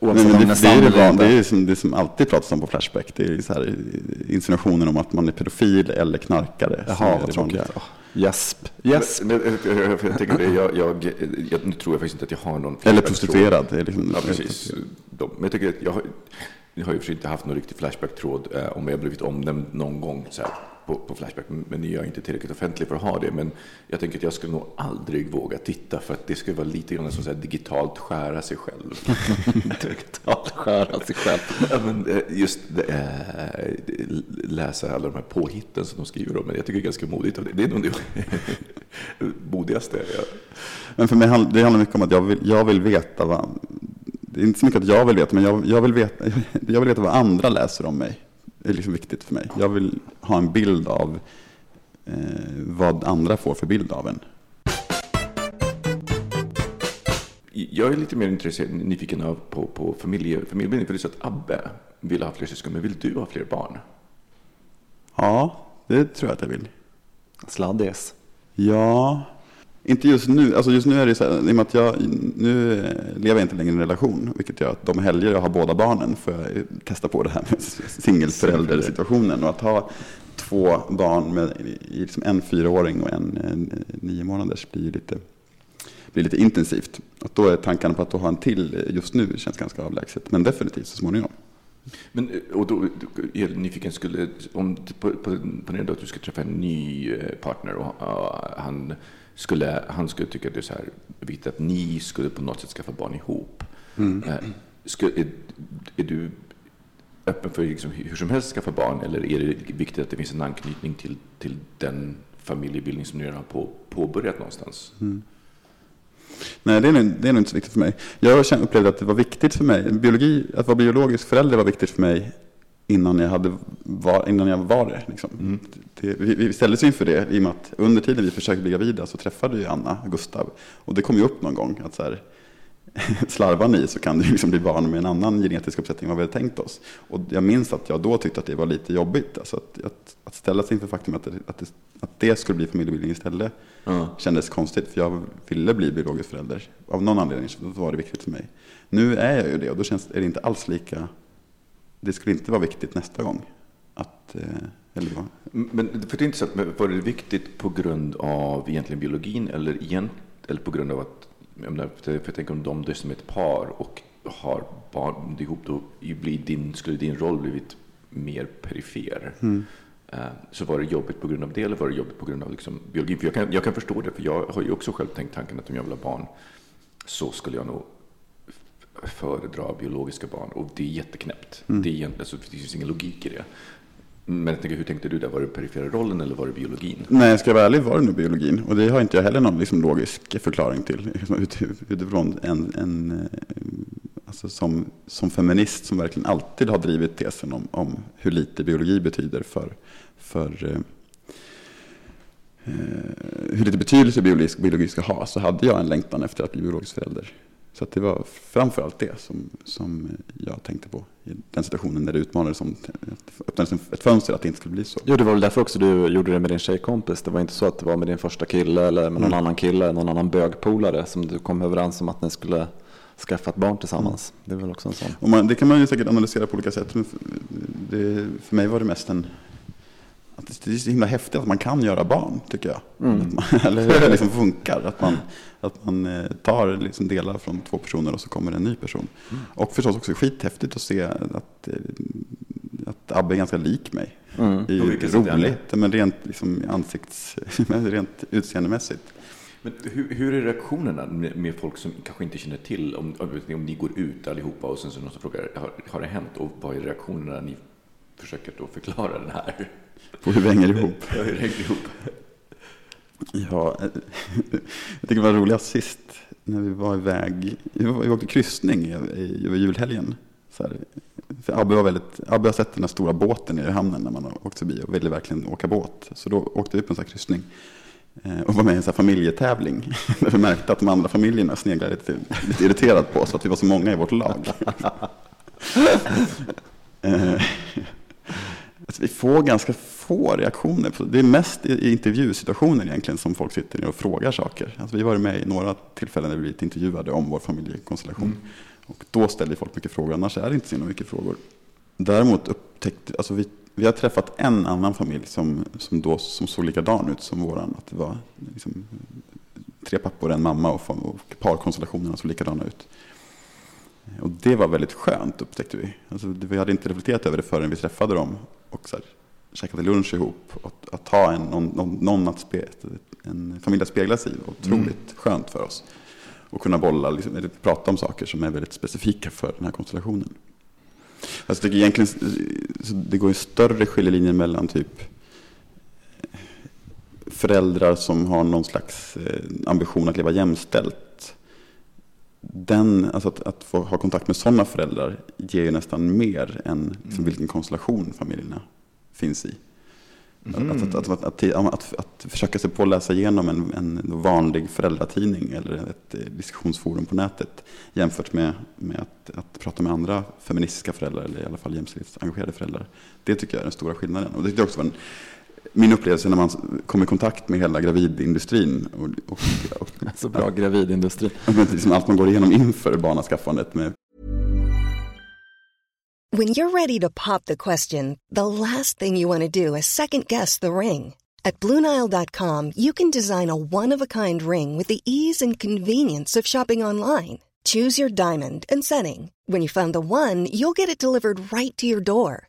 oavsett men, men det, det, är det, det, är som, det som alltid pratas om på Flashback. Det är så här insinuationer om att man är pedofil eller knarkare. Jaha, vad tråkigt. Gäsp. Gäsp. Men, men, jag, jag, jag, tänker, jag, jag, jag, nu tror jag faktiskt inte att jag har någon Eller prostituerad. Liksom, ja, precis. Men jag tycker att jag jag har ju för inte haft någon riktig Flashback-tråd eh, om jag blivit omnämnd någon gång. Så här på, på Flashback, men jag är inte tillräckligt offentlig för att ha det. Men jag tänker att jag skulle nog aldrig våga titta för att det skulle vara lite grann som så digitalt skära sig själv. digitalt skära sig själv. ja, men eh, just äh, läsa alla de här påhitten som de skriver om. Men jag tycker det är ganska modigt av det. Det är nog det modigaste. Jag... Men för mig det handlar mycket om att jag vill, jag vill veta vad det är inte så mycket att jag vill veta, men jag, jag, vill veta, jag vill veta vad andra läser om mig. Det är liksom viktigt för mig. Jag vill ha en bild av eh, vad andra får för bild av en. Jag är lite mer intresserad, nyfiken av på, på familje, familjebildning. För det är så att Abbe vill ha fler syskon, men vill du ha fler barn? Ja, det tror jag att jag vill. Sladdis? Ja, inte just nu. Alltså just nu är det så här, i och med att jag nu lever jag inte längre i en relation, vilket gör att de helger jag har båda barnen får jag testa på det här med singelföräldersituationen. Och att ha två barn med liksom en fyraåring och en, en nio månaders blir lite, blir lite intensivt. Och då är tankarna på att ha en till just nu känns ganska avlägset, men definitivt så småningom. Men, och då är du nyfiken, skulle, om på, på, på att du ska träffa en ny partner och och han skulle, han skulle tycka att det är så här viktigt att ni skulle på något sätt skaffa barn ihop. Mm. Eh, skulle, är, är, du öppen för liksom hur som helst skaffa barn eller är det viktigt att det finns en anknytning till, till den familjebildning som ni redan har på, påbörjat någonstans? Mm. Nej, det är, nog, det är nog inte så viktigt för mig. Jag upplevde att det var viktigt för mig. Biologi, att vara biologisk förälder var viktigt för mig innan jag, hade var, innan jag var det. Liksom. Mm. det vi, vi ställdes inför det i och med att under tiden vi försökte bli gravida så träffade vi Anna Gustav. Och det kom ju upp någon gång att så här, slarvar ni så kan det liksom bli barn med en annan genetisk uppsättning än vad vi hade tänkt oss. Och jag minns att jag då tyckte att det var lite jobbigt. Alltså att, att, att ställa sig inför faktum att det, att, det, att det skulle bli familjebildning istället mm. kändes konstigt. För jag ville bli biologisk förälder. Av någon anledning var det viktigt för mig. Nu är jag ju det och då känns, är det inte alls lika... Det skulle inte vara viktigt nästa gång. Att, eh, eller vad? Men för det är inte så att, var det viktigt på grund av egentligen biologin eller, igen, eller på grund av att för jag tänker om de är som ett par och har barn ihop, då blir din, skulle din roll blivit mer perifer. Mm. Eh, så var det jobbigt på grund av det eller var det jobbigt på grund av liksom biologin? För jag kan, jag kan förstå det, för jag har ju också själv tänkt tanken att om jag vill ha barn så skulle jag nog föredra biologiska barn. Och det är jätteknäppt. Mm. Det, är egentligen, alltså, det finns ingen logik i det. Men jag tänker, hur tänkte du där? Var det perifera rollen eller var det biologin? Nej, ska jag vara ärlig var det nog biologin. Och det har inte jag heller någon liksom, logisk förklaring till. Liksom, utifrån en, en eh, alltså som, som feminist som verkligen alltid har drivit tesen om, om hur lite biologi betyder för, för eh, eh hur lite betydelse biologi, biologi ska ha, så hade jag en längtan efter att bli biologisk förälder. Så det var framförallt det som, som jag tänkte på i den situationen när det utmanades som öppnades ett fönster att det inte skulle bli så. Jo, det var väl därför också du gjorde det med din tjejkompis. Det var inte så att det var med din första kille eller med någon mm. annan kille, någon annan bögpolare som du kom överens om att ni skulle skaffa ett barn tillsammans. Mm. Det är väl också en sån. Man, det kan man ju säkert analysera på olika sätt. Men det, för mig var det mest en det är så himla häftigt att man kan göra barn, tycker jag. Mm. Man, eller hur det liksom funkar. Att man, att man eh, tar liksom delar från två personer och så kommer en ny person. Mm. Och förstås också skithäftigt att se att, eh, att Abbe är ganska lik mig. Mm. Det är ju roligt, men rent, liksom, ansikts, rent utseendemässigt. Men hur, hur, är reaktionerna med, med, folk som kanske inte känner till om, om ni går ut allihopa och sen så någon som frågar har, har det hänt och vad är reaktionerna när ni försöker då förklara den här? På hur vi hänger ihop. ja, hur hänger ihop. Ja, jag tycker det var roligast sist när vi var iväg. Vi åkte kryssning över julhelgen. Så här, för Abbe, var väldigt, Abbe har sett den här stora båten i hamnen när man har åkt förbi och ville verkligen åka båt. Så då åkte vi på en sån här kryssning eh, och var med i en sån här familjetävling. Där vi märkte att de andra familjerna sneglade lite, lite irriterat på oss, att vi var så många i vårt lag. Alltså, vi får ganska få reaktioner. På, det är mest i intervjusituationer egentligen som folk sitter ner och frågar saker. Alltså, vi har varit med i några tillfällen när vi blivit intervjuade om vår familjekonstellation. Mm. Och då ställer folk mycket frågor, annars är det inte så mycket frågor. Däremot upptäckte, alltså vi, vi har träffat en annan familj som, som, då, som såg likadan ut som våran. Att det var liksom, tre pappor, och en mamma och, och parkonstellationerna såg likadana ut. Och det var väldigt skönt upptäckte vi. Alltså, vi hade inte reflekterat över det förrän vi träffade dem. Och så här, käkade lunch ihop. Och att ha en, någon, någon att spe, en familj att spegla sig i var otroligt mm. skönt för oss. Och kunna bolla, liksom, eller prata om saker som är väldigt specifika för den här konstellationen. Alltså det, egentligen, det går en större skiljelinje mellan typ föräldrar som har någon slags eh, ambition att leva jämställt. Den, alltså att, att få ha kontakt med sådana föräldrar ger ju nästan mer än liksom, mm. vilken konstellation familjerna finns i. Mm. Att, att, att, att, försöka sig på att läsa igenom en, en vanlig föräldratidning eller ett diskussionsforum på nätet jämfört med, med att, prata med andra feministiska föräldrar eller i alla fall jämställdhetsengagerade föräldrar. Det tycker jag är den stora skillnaden. Och det är också en, min upplevelse när man kom i kontakt med hela gravidindustrin. Och, och, och, Så bra, gravidindustrin. Liksom allt man går igenom inför barnaskaffandet med When you're ready to pop the question, the last thing you want to do is second guess the ring. At BlueNile.com you can design a one-of-a-kind ring with the ease and convenience of shopping online. Choose your diamond and setting. When you find the one, you'll get it delivered right to your door.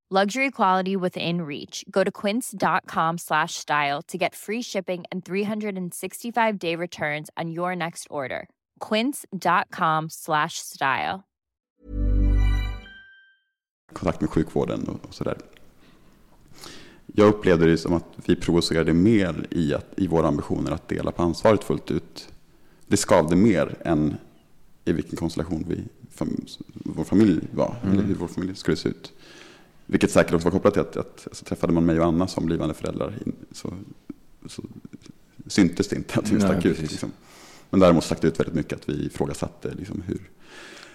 Luxury quality within reach. Go to quince.com slash style to get free shipping and 365 day returns on your next order. Quince.com slash style. Kontakt med sjukvården och, och sådär. Jag upplevde det som att vi provocerade mer i, att, i våra ambitioner att dela på ansvaret fullt ut. Det skavde mer än i vilken konstellation vi, fam, vår familj var, mm. eller hur vår familj skulle se ut. Vilket säkert också var kopplat till att, att alltså, träffade man mig och Anna som blivande föräldrar så, så syntes det inte att vi stack ut. Liksom. Men däremot stack det ut väldigt mycket att vi ifrågasatte liksom, hur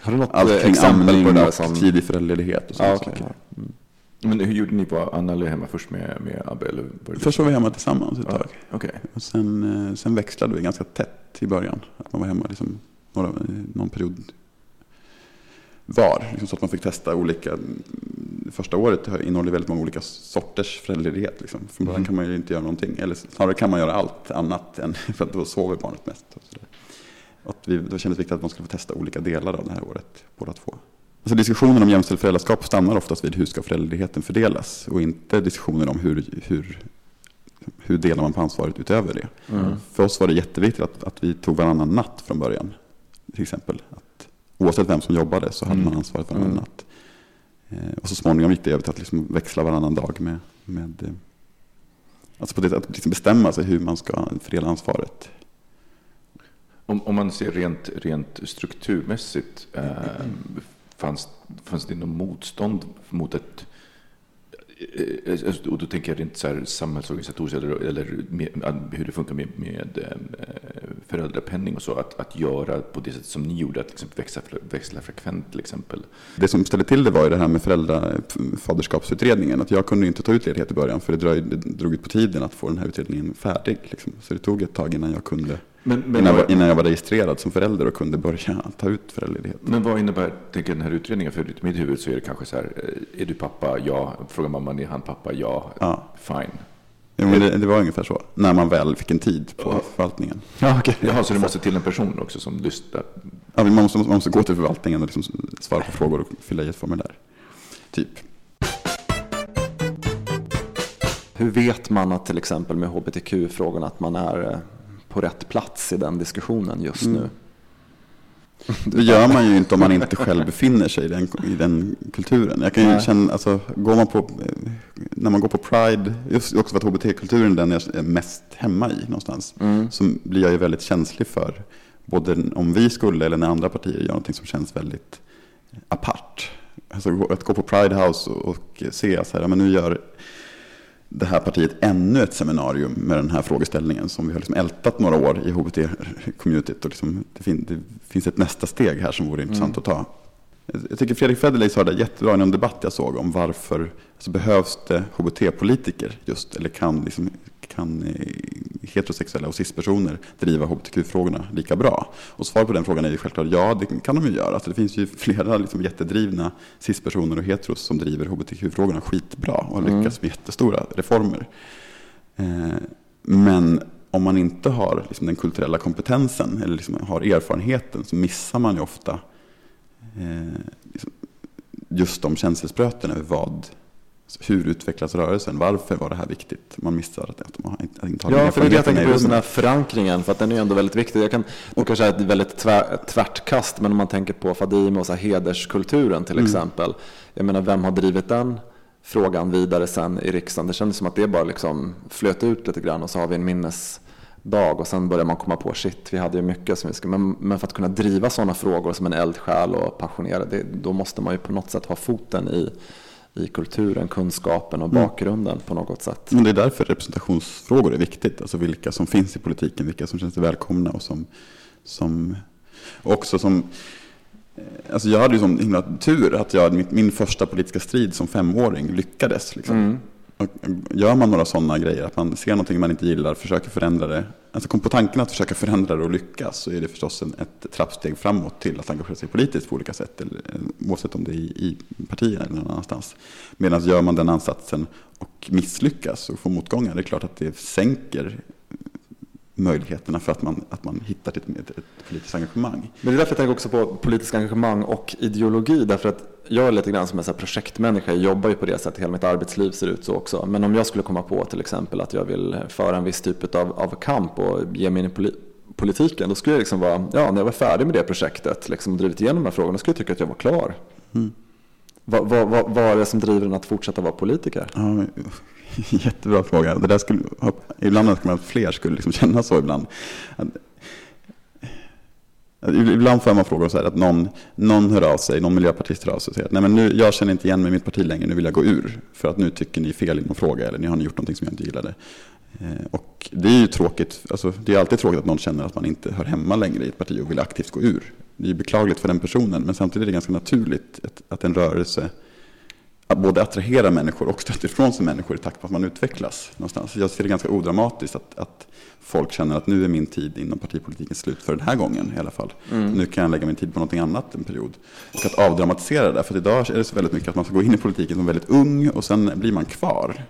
Har du något allt kring exempel amning på det där som... tidig föräldraledighet och Ja, okej. saker. Mm. Men hur gjorde ni? Var Anna eller hemma först med, med Abbe? Eller Först var vi hemma tillsammans ett Ja, tag. Okej. Och sen, eh, sen växlade vi ganska tätt i början. Att man var hemma liksom några, någon period var. Liksom så att man fick testa olika. mm, Första året innehåller väldigt många olika sorters föräldraledighet. Liksom. Från början Mhm. kan man ju inte göra någonting. Eller snarare kan man göra allt annat. Än, för att då sover barnet mest. Och så. Att vi, då kändes det viktigt att man skulle få testa olika delar av det här året. Båda två. Alltså diskussionen om jämställt föräldraskap stannar oftast vid hur ska föräldraledigheten fördelas. Och inte diskussionen om hur, hur, hur delar man på ansvaret utöver det. Mm. För oss var det jätteviktigt att, att vi tog varannan natt från början. Till exempel. Att oavsett vem som jobbade så hade Mm. man ansvaret varannan Mm. natt. Eh, och så småningom gick det över till att liksom växla varannan dag med, med eh, alltså på det, att liksom bestämma sig hur man ska fördela ansvaret. Om, om man ser rent, rent strukturmässigt, eh, fanns, fanns det något motstånd mot ett Eh, eh, eh, och då tänker jag rent så här samhällsorganisatoriskt eller, eller med, hur det funkar med, med föräldrapenning och så. Att, att göra på det sätt som ni gjorde, att liksom växla, växla frekvent till exempel. Det som ställde till det var ju det här med föräldrafaderskapsutredningen. Att jag kunde inte ta ut ledighet i början för det, det drog ut på tiden att få den här utredningen färdig. Liksom. Så det tog ett tag innan jag kunde men, men, innan, jag, innan jag var registrerad som förälder och kunde börja ta ut föräldraledighet. men vad innebär tänker den här utredningen? För i mitt huvud så är det kanske så här, eh, är du pappa? Ja. Frågar mamman, är han pappa? Ja. Ja. Fine. Ja, men det, det var ungefär så. När man väl fick en tid på Ja. förvaltningen. Ja, okej. Jaha, så det måste till en person också som lyssnar? Ja, man, måste, man måste gå till förvaltningen och liksom svara på frågor och fylla i ett formulär. Typ. Hur vet man att till exempel med hbtq-frågorna att man är eh, på rätt plats i den diskussionen just Mm. nu? Det gör man ju inte om man inte själv befinner sig i den, i den kulturen. Jag kan känna, alltså, går man på, när man går på Pride, just också för att hbt-kulturen är den jag är mest hemma i någonstans, Mm. så blir jag ju väldigt känslig för, både om vi skulle eller när andra partier gör någonting som känns väldigt apart. Alltså att gå på Pride House och, och se så här, ja, men nu gör det här partiet ännu ett seminarium med den här frågeställningen som vi har liksom ältat några år i HBT-communityt. Och liksom, det, fin- det finns ett nästa steg här som vore intressant att ta. Jag tycker Fredrik Federley sa det jättebra i någon debatt jag såg om varför alltså behövs det HBT-politiker just, eller kan, liksom, kan eh, heterosexuella och cispersoner driva HBTQ-frågorna lika bra? Och svaret på den frågan är ju självklart ja, det kan de ju göra. Alltså det finns ju flera liksom jättedrivna cispersoner och heteros som driver HBTQ-frågorna skitbra och har lyckats med jättestora reformer. Eh, Men om man inte har liksom den kulturella kompetensen eller liksom har erfarenheten så missar man ju ofta just de känselspröten över vad, hur utvecklas rörelsen, varför var det här viktigt? Man missar att, man, inte har Ja, för det är det jag tänker på, just den här förankringen, för att den är ändå väldigt viktig. Jag kan, det kanske är ett väldigt tvär, tvärtkast, men om man tänker på Fadime och så här hederskulturen till exempel. Jag menar, vem har drivit den frågan vidare sen i riksdagen? Det kändes som att det bara liksom flöt ut lite grann och så har vi en minnesdag och sen börjar man komma på shit, vi hade ju mycket som vi ska... Men, men för att kunna driva sådana frågor som en eldsjäl och passionerad, det, då måste man ju på något sätt ha foten i, i kulturen, kunskapen och bakgrunden på något sätt. Men det är därför representationsfrågor är viktigt. Alltså vilka som finns i politiken, vilka som känns sig välkomna och som, som också som eh, Alltså jag hade ju sån himla tur att jag, min, första politiska strid som femåring lyckades. Liksom. Och gör man några sådana grejer, att man ser någonting man inte gillar, försöker förändra det. Alltså kom på tanken att försöka förändra det och lyckas så är det förstås en, ett trappsteg framåt till att engagera sig politiskt på olika sätt. Eller, eh, oavsett om det är i, i partierna eller någon annanstans. Medan gör man den ansatsen och misslyckas och får motgångar, det är klart att det sänker möjligheterna för att man, att man hittar ett, ett, ett politiskt engagemang. Men det är därför jag tänker också på politiskt engagemang och ideologi. Därför att jag är lite grann som en så projektmänniska. Jag jobbar ju på det sättet. Hela mitt arbetsliv ser ut så också. Men om jag skulle komma på till exempel att jag vill föra en viss typ av, av kamp och ge mig in i poli politiken. Då skulle jag liksom vara, ja när jag var färdig med det projektet liksom, och drivit igenom de här frågorna. Då skulle jag tycka att jag var klar. Vad, vad, vad, vad är det som driver en att fortsätta vara politiker? Ja, jättebra fråga. Det där skulle, ibland önskar man att fler skulle liksom känna så ibland. Att, Ibland får man frågor så här att någon, någon hör av sig, någon miljöpartist hör av sig och säger att Nej, men nu, jag känner inte igen mig i mitt parti längre, nu vill jag gå ur. För att nu tycker ni fel i någon fråga eller ni har gjort någonting som jag inte gillade. Eh, Och det är ju tråkigt, alltså, det är alltid tråkigt att någon känner att man inte hör hemma längre i ett parti och vill aktivt gå ur. Det är ju beklagligt för den personen, men samtidigt är det ganska naturligt att, att en rörelse att både attrahera människor och stöter ifrån sig människor i takt med att man utvecklas. Någonstans. Jag ser det ganska odramatiskt att, att folk känner att nu är min tid inom partipolitiken slut för den här gången i alla fall. Nu kan jag lägga min tid på någonting annat en period. Och att avdramatisera det, för idag är det så väldigt mycket att man ska gå in i politiken som väldigt ung och sen blir man kvar.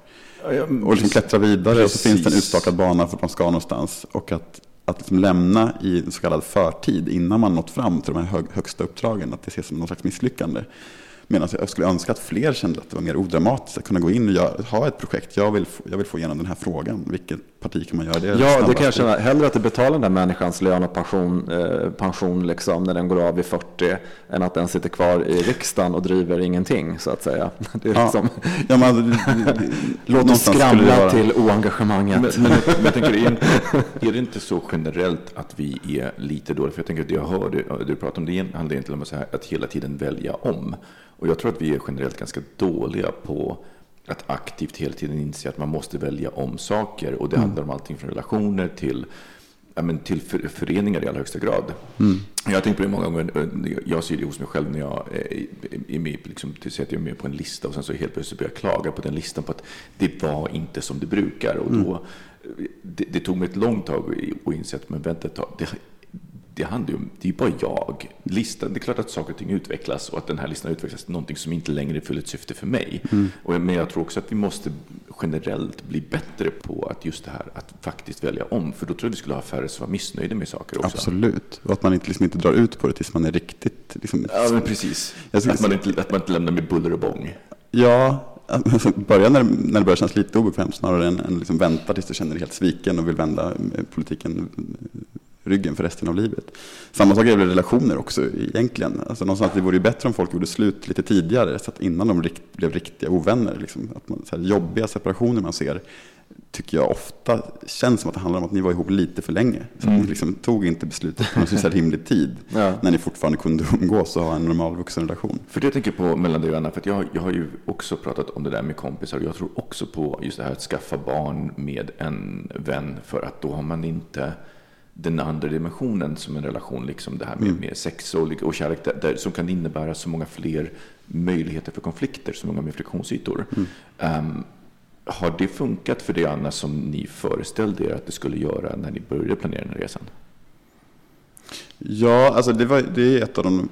Och liksom klättra vidare och så finns det en Precis. utstakad bana för att man ska någonstans. Och att, att liksom lämna i så kallad förtid innan man nått fram till de här hög, högsta uppdragen, att det ses som någon slags misslyckande. Medan alltså, jag skulle önska att fler kände att det var mer odramatiskt att kunna gå in och göra, ha ett projekt. Jag vill, få, jag vill få igenom den här frågan. Vilket parti kan man göra det Ja, det kan jag känna. Hellre att du betalar den där människans lön och pension, eh, pension liksom, när den går av vid 40 än att den sitter kvar i riksdagen och driver ingenting så att säga. Det är Ja. liksom, Ja, men, låt oss skramla till oengagemanget. Men, men, men jag tänker, är, inte- är det inte så generellt att vi är lite dåliga? För jag tänker att jag hörde du pratar om det handlar egentligen om att hela tiden välja om. Och jag tror att vi är generellt ganska dåliga på att aktivt hela tiden inse att man måste välja om saker. Och det handlar om allting från relationer till ja, men till för, föreningar i allra högsta grad. Jag har tänkt på det många gånger. Jag ser det hos mig själv när jag är- är med, liksom, till att jag är med på en lista och sen så helt plötsligt börjar jag klaga på den listan på att det var inte som det brukar. Och då, det, det tog mig ett långt tag att inse att men vänta ett tag. Det, det handlar ju om, det är ju bara jag. Listan, det är klart att saker och ting utvecklas och att den här listan utvecklas till någonting som inte längre fyller ett syfte för mig. Och, jag- men jag tror också att vi måste generellt bli bättre på att just det här att faktiskt välja om. För då tror jag vi skulle ha färre som var missnöjda med saker också. Absolut. Och att man inte, liksom inte drar ut på det tills man är riktigt... Liksom, Ja, men precis. Skulle Att man, inte, att man inte lämnar med buller och bång. Ja, alltså, börja när, när det börjar kännas lite obekvämt snarare än, än liksom vänta tills du känner dig helt sviken och vill vända eh, politiken eh, ryggen för resten av livet. Samma sak gäller relationer också egentligen. Alltså, någonstans, det vore ju bättre om folk gjorde slut lite tidigare så att innan de rikt, blev riktiga ovänner. Liksom, att man, så här, jobbiga separationer man ser tycker jag ofta känns som att det handlar om att ni var ihop lite för länge. Så att ni liksom tog inte beslutet på någon så rimlig tid. Ja. När ni fortfarande kunde umgås och ha en normal vuxenrelation. För det jag tänker på mellan dig och Anna, för jag, jag har ju också pratat om det där med kompisar. Jag tror också på just det här att skaffa barn med en vän. För att då har man inte den andra dimensionen som en relation, liksom det här med, med sex och, och kärlek, där, där, som kan innebära så många fler möjligheter för konflikter, så många mer friktionsytor. Ehm, har det funkat för dig, Anna, som ni föreställde er att det skulle göra när ni började planera den här resan? Ja, alltså det, var, det är ett av, de,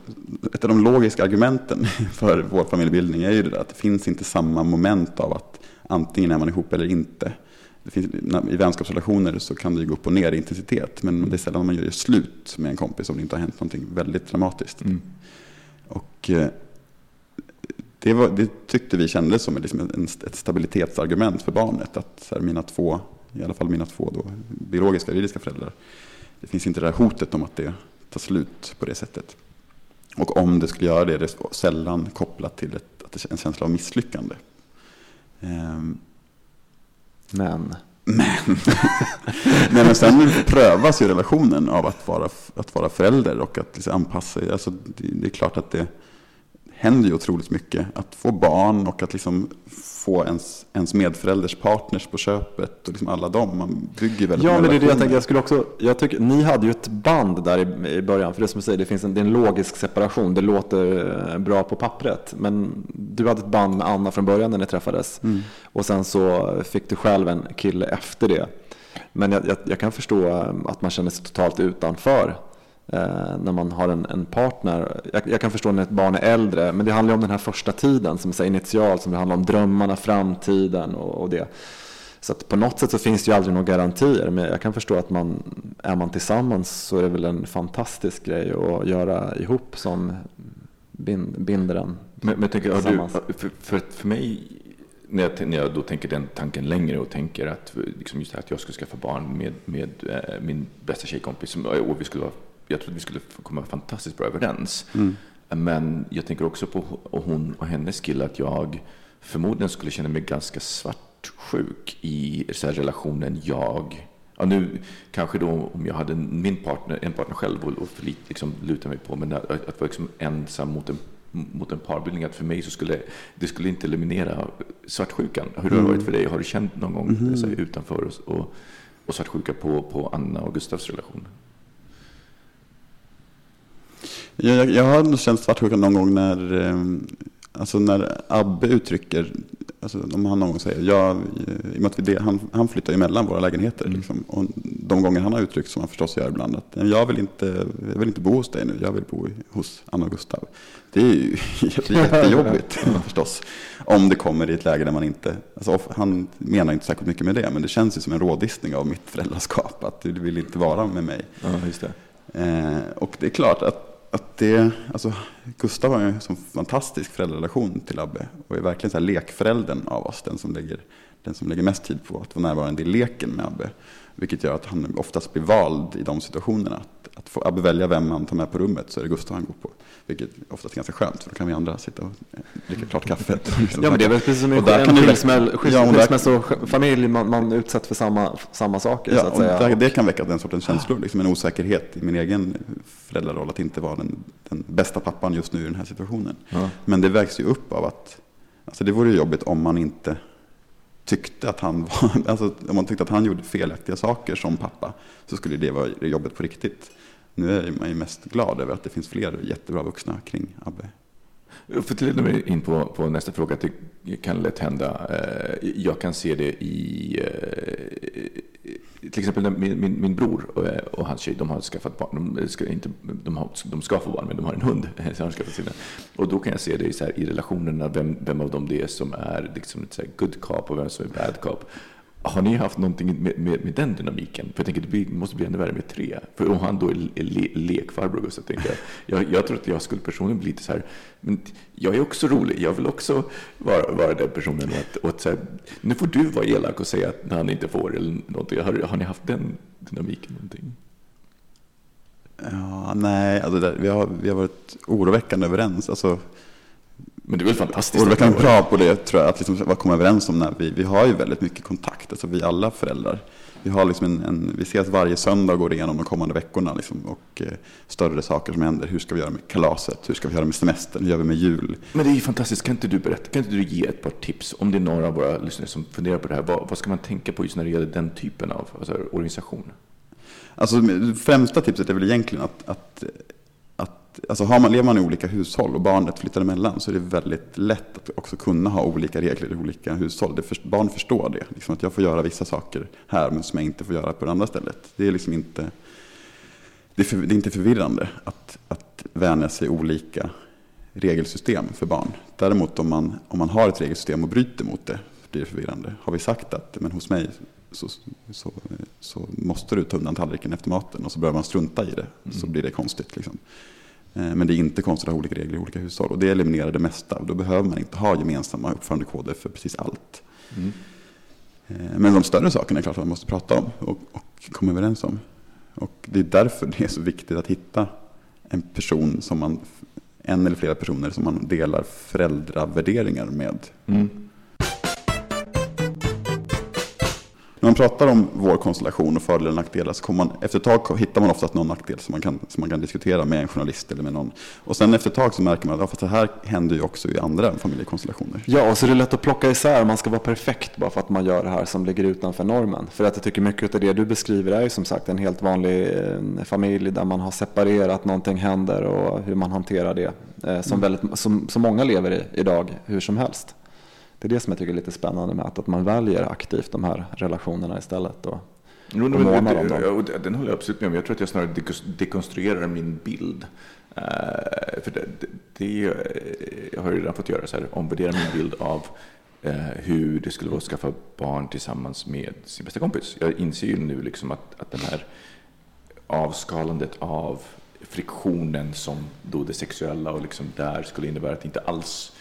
ett av de logiska argumenten för vår familjebildning är ju det där att det finns inte samma moment av att antingen är man ihop eller inte. Det finns, I vänskapsrelationer så kan det ju gå upp och ner i intensitet men det är sällan man gör slut med en kompis om det inte har hänt någonting väldigt dramatiskt. Och eh, det, var, det tyckte vi kändes som liksom en, ett stabilitetsargument för barnet. Att här, mina två i alla fall mina två då, biologiska juridiska föräldrar. Det finns inte det här hotet om att det tar slut på det sättet. Och om det skulle göra det, det är sällan kopplat till ett, en känsla av misslyckande. Um, men? Men. Nej, men sen prövas ju relationen av att vara, att vara förälder och att liksom anpassa sig. Alltså, det, det är klart att det händer ju otroligt mycket. Att få barn och att liksom få ens, ens medförälders partners på köpet och liksom alla dem. Man bygger väldigt Ja, men det är det jag tänker. Jag, skulle också, jag tycker, ni hade ju ett band där i, i början. För det som du säger, det finns en, det är en logisk separation. Det låter eh, bra på pappret. Men du hade ett band med Anna från början när ni träffades. Mm. Och sen så fick du själv en kille efter det. Men jag, jag, jag kan förstå att man känner sig totalt utanför när man har en, en partner. Jag, jag, kan förstå när ett barn är äldre, men det handlar om den här första tiden som är initial, som det handlar om drömmarna, framtiden och, och det. Så att på något sätt så finns det ju aldrig några garantier, men jag kan förstå att man, är man tillsammans så är det väl en fantastisk grej att göra ihop som binder en Men, men tänker, du, för, för, för mig när jag, när jag då tänker den tanken längre och tänker att, liksom just att jag skulle skaffa barn med, med äh, min bästa tjejkompis och vi skulle vara jag trodde vi skulle komma fantastiskt bra överens. Mm. Men jag tänker också på hon och hennes kille att jag förmodligen skulle känna mig ganska svartsjuk i så relationen jag Ja, nu kanske då om jag hade min partner, en partner själv och, och för lite liksom, luta mig på, men att, att vara liksom ensam mot en, mot en parbildning, att för mig så skulle det skulle inte eliminera svartsjukan. Hur mm. har det varit för dig? Har du känt någon gång mm. så utanför och, och, och svartsjuka på, på Anna och Gustavs relation? Jag, jag har känt svartsjuka någon gång när, eh, alltså när Abbe uttrycker, alltså om han någon gång säger, jag, i och med att vi, han, han flyttar ju mellan våra lägenheter. Mm. Liksom, och de gånger han har uttryckt, som han förstås gör ibland, att jag vill, inte, jag vill inte bo hos dig nu, jag vill bo hos Anna och Gustav. Det är ju jättejobbigt förstås. Om det kommer i ett läge där man inte, alltså, han menar inte särskilt mycket med det, men det känns ju som en rådistning av mitt föräldraskap, att du vill inte vara med mig. Ja, just det. Eh, och det är klart att att det, alltså, Gustav har ju en sån fantastisk föräldrarelation till Abbe och är verkligen så här lekföräldern av oss, den som, lägger, den som lägger mest tid på att vara närvarande i leken med Abbe. Vilket gör att han oftast blir vald i de situationerna. Att, att få Abbe välja vem han tar med på rummet så är det Gustav han går på. Vilket oftast är ganska skönt för då kan vi andra sitta och dricka klart kaffet. ja men det är väl precis som i en skilsmässofamilj, man, man utsätts för samma, samma saker. Ja, så att. Det, det kan väcka den sortens känslor, liksom en osäkerhet i min egen föräldraroll att inte vara den, den bästa pappan just nu i den här situationen. Ja. Men det vägs ju upp av att, alltså det vore jobbigt om man inte tyckte att han var, alltså om man tyckte att han gjorde felaktiga saker som pappa så skulle det vara jobbet på riktigt. Nu är man ju mest glad över att det finns fler jättebra vuxna kring Abbe. För att leda mig in på, på nästa fråga, det kan lätt hända. Eh, jag kan se det i eh, till exempel min, min, min bror och, eh, och, hans tjej, de har skaffat barn. De eh, ska, inte, de, har, de ska få barn, men de har en hund. Så har de skaffat sina. Och då kan jag se det i, så här, i relationerna, vem, vem av dem det är som är liksom ett så här good cop och vem som är bad cop. Har ni haft någonting med, med, med den dynamiken? För jag tänker det måste bli ännu värre med tre. För om han då är, le, lekfarbror, Gustav, tänker jag, jag, jag tror att jag skulle personligen bli lite så här, men jag är också rolig, jag vill också vara, vara den personen. Och att, och att så här, nu får du vara elak och säga att han inte får eller någonting. Har, har ni haft den dynamiken någonting? Ja, nej, alltså där, vi, har, vi har varit oroväckande överens. Alltså, men det är väl fantastiskt? Och vi kan bra på det, tror jag, att liksom komma överens om när vi, vi har ju väldigt mycket kontakt, alltså vi alla föräldrar. Vi, har liksom en, en, vi ses varje söndag och går igenom de kommande veckorna liksom, och eh, större saker som händer. Hur ska vi göra med kalaset? Hur ska vi göra med semestern? Hur gör vi med jul? Men det är ju fantastiskt. Kan inte du berätta? Kan inte du ge ett par tips? Om det är några av våra lyssnare som funderar på det här. Vad, vad ska man tänka på just när det gäller den typen av alltså, organisation? Alltså, främsta tipset är väl egentligen att, att alltså har man, lever man i olika hushåll och barnet flyttar emellan så är det väldigt lätt att också kunna ha olika regler i olika hushåll. För, barn förstår det. Liksom att jag får göra vissa saker här men som jag inte får göra på det andra stället. Det är liksom inte, det är, för, det är inte förvirrande att, att vänja sig olika regelsystem för barn. Däremot om man, om man har ett regelsystem och bryter mot det blir det förvirrande. Har vi sagt att men hos mig så, så, så måste du ta undan tallriken efter maten och så börjar man strunta i det mm. så blir det konstigt. Liksom. Eh, men det är inte konstigt att ha olika regler i olika hushåll. Och det eliminerar det mesta. Då behöver man inte ha gemensamma uppförandekoder för precis allt. Mm. Eh, men de större sakerna är klart att man måste prata om och, och komma överens om. Och det är därför det är så viktigt att hitta en person som man, en eller flera personer som man delar föräldravärderingar med. Mm. När man pratar om vår konstellation och fördelar och nackdelar så kommer man, efter ett tag hittar man oftast någon nackdel som man, kan, som man kan diskutera med en journalist eller med någon. Och sen efter ett tag så märker man att ja, fast det här händer ju också i andra familjekonstellationer. Ja, och så är det lätt att plocka isär. Man ska vara perfekt bara för att man gör det här som ligger utanför normen. För att jag tycker mycket av det du beskriver är ju som sagt en helt vanlig eh, familj där man har separerat, någonting händer och hur man hanterar det. Eh, som, mm. väldigt, som, som många lever i idag hur som helst. Det är det som jag tycker är lite spännande med att, man väljer aktivt de här relationerna istället. Och, jo, och månar om dem. Den håller jag absolut med om. Jag tror att jag snarare dekonstruerar min bild. Uh, för det, det, det, eh, jag har ju redan fått göra så här, omvärdera min bild av uh, hur det skulle vara att skaffa barn tillsammans med sin bästa kompis. Jag inser ju nu liksom att, att den här avskalandet av friktionen som då det sexuella och liksom där skulle innebära att det inte alls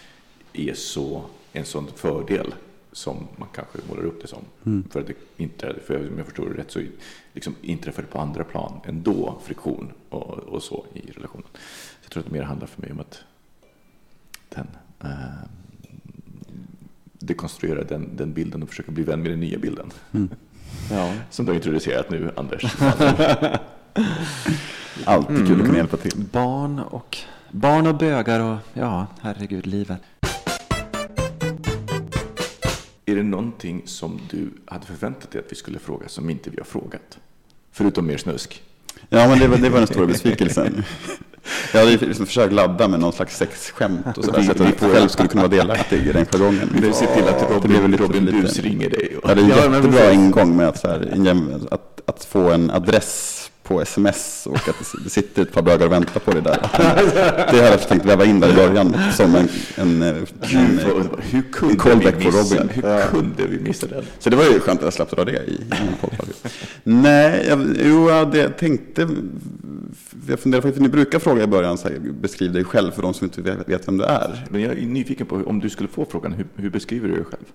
är så en sån fördel som man kanske målar upp det som. Mm. För att det inte, för om jag förstår det rätt så liksom inträffar det på andra plan ändå friktion och, och så i relationen. Så jag tror att det mer handlar för mig om att den eh, dekonstruera den, den bilden och försöka bli vän med den nya bilden. Mm. Ja. Som du har introducerat nu, Anders. Alltid kul att kunna mm. hjälpa till. Barn och, barn och bögar och ja, herregud, livet. Är det någonting som du hade förväntat dig att vi skulle fråga som inte vi har frågat? Förutom mer snusk. Ja, men det var, det var den stora besvikelsen. Jag hade liksom försökt ladda med någon slags sexskämt och sådär. Så att jag själv skulle kunna vara delaktig i den jargongen. Du ser till att Robin, det lite, Robin Bus ringer dig. Och... Ja, det är en jättebra ingång med att, så här, att, att få en adress på sms och att det sitter ett par bögar och väntar på det där. Det hade jag tänkt väva in där i början som en, en, en, hur kunde en vi missa, Robin. Hur kunde vi missa den? Så det var ju skönt att jag slapp dra det i Nej, jag, jo, jag tänkte, jag funderar faktiskt, ni brukar fråga i början, så här, beskriv dig själv för de som inte vet vem du är. Men jag är nyfiken på om du skulle få frågan, hur, hur beskriver du dig själv?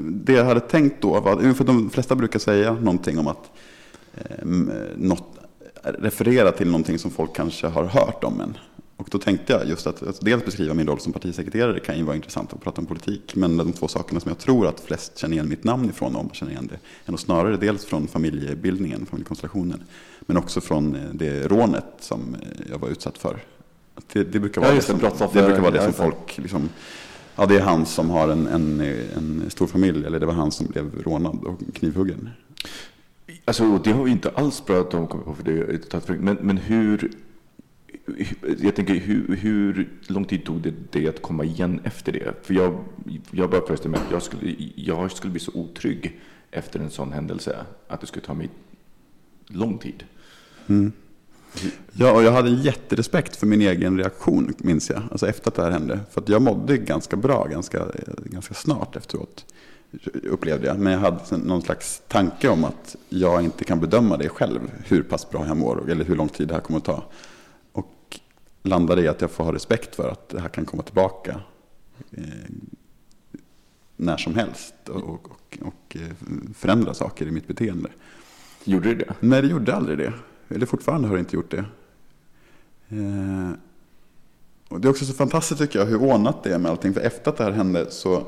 Det jag hade tänkt då var, för de flesta brukar säga någonting om att eh, något, referera till någonting som folk kanske har hört om en. Och då tänkte jag just att, att dels beskriva min roll som partisekreterare kan ju vara intressant att prata om politik. Men de två sakerna som jag tror att flest känner igen mitt namn ifrån, om känner igen det, är nog snarare dels från familjebildningen, familjekonstellationen. Men också från eh, det rånet som jag var utsatt för. Det, det brukar vara ja, det, som, det, brukar vara det som folk liksom, Ja, det är han som har en, en, en stor familj, eller det var han som blev rånad och knivhuggen. Alltså, det har vi inte alls pratat om, för det, men, men hur, jag tänker, hur, hur lång tid tog det dig att komma igen efter det? För jag, jag bara föreställer mig att jag skulle, jag skulle bli så otrygg efter en sån händelse att det skulle ta mig lång tid. Mm. Ja, och jag hade jätterespekt för min egen reaktion, minns jag. Alltså efter att det här hände. För att jag mådde ganska bra ganska, ganska snart efteråt. Upplevde jag. Men jag hade någon slags tanke om att jag inte kan bedöma det själv. Hur pass bra jag mår eller hur lång tid det här kommer att ta. Och landade i att jag får ha respekt för att det här kan komma tillbaka. Eh, när som helst. Och, och, och eh, förändra saker i mitt beteende. Gjorde det det? Nej, det gjorde aldrig det. Eller fortfarande har det inte gjort det. Eh, och det är också så fantastiskt tycker jag hur ordnat det är med allting. För efter att det här hände så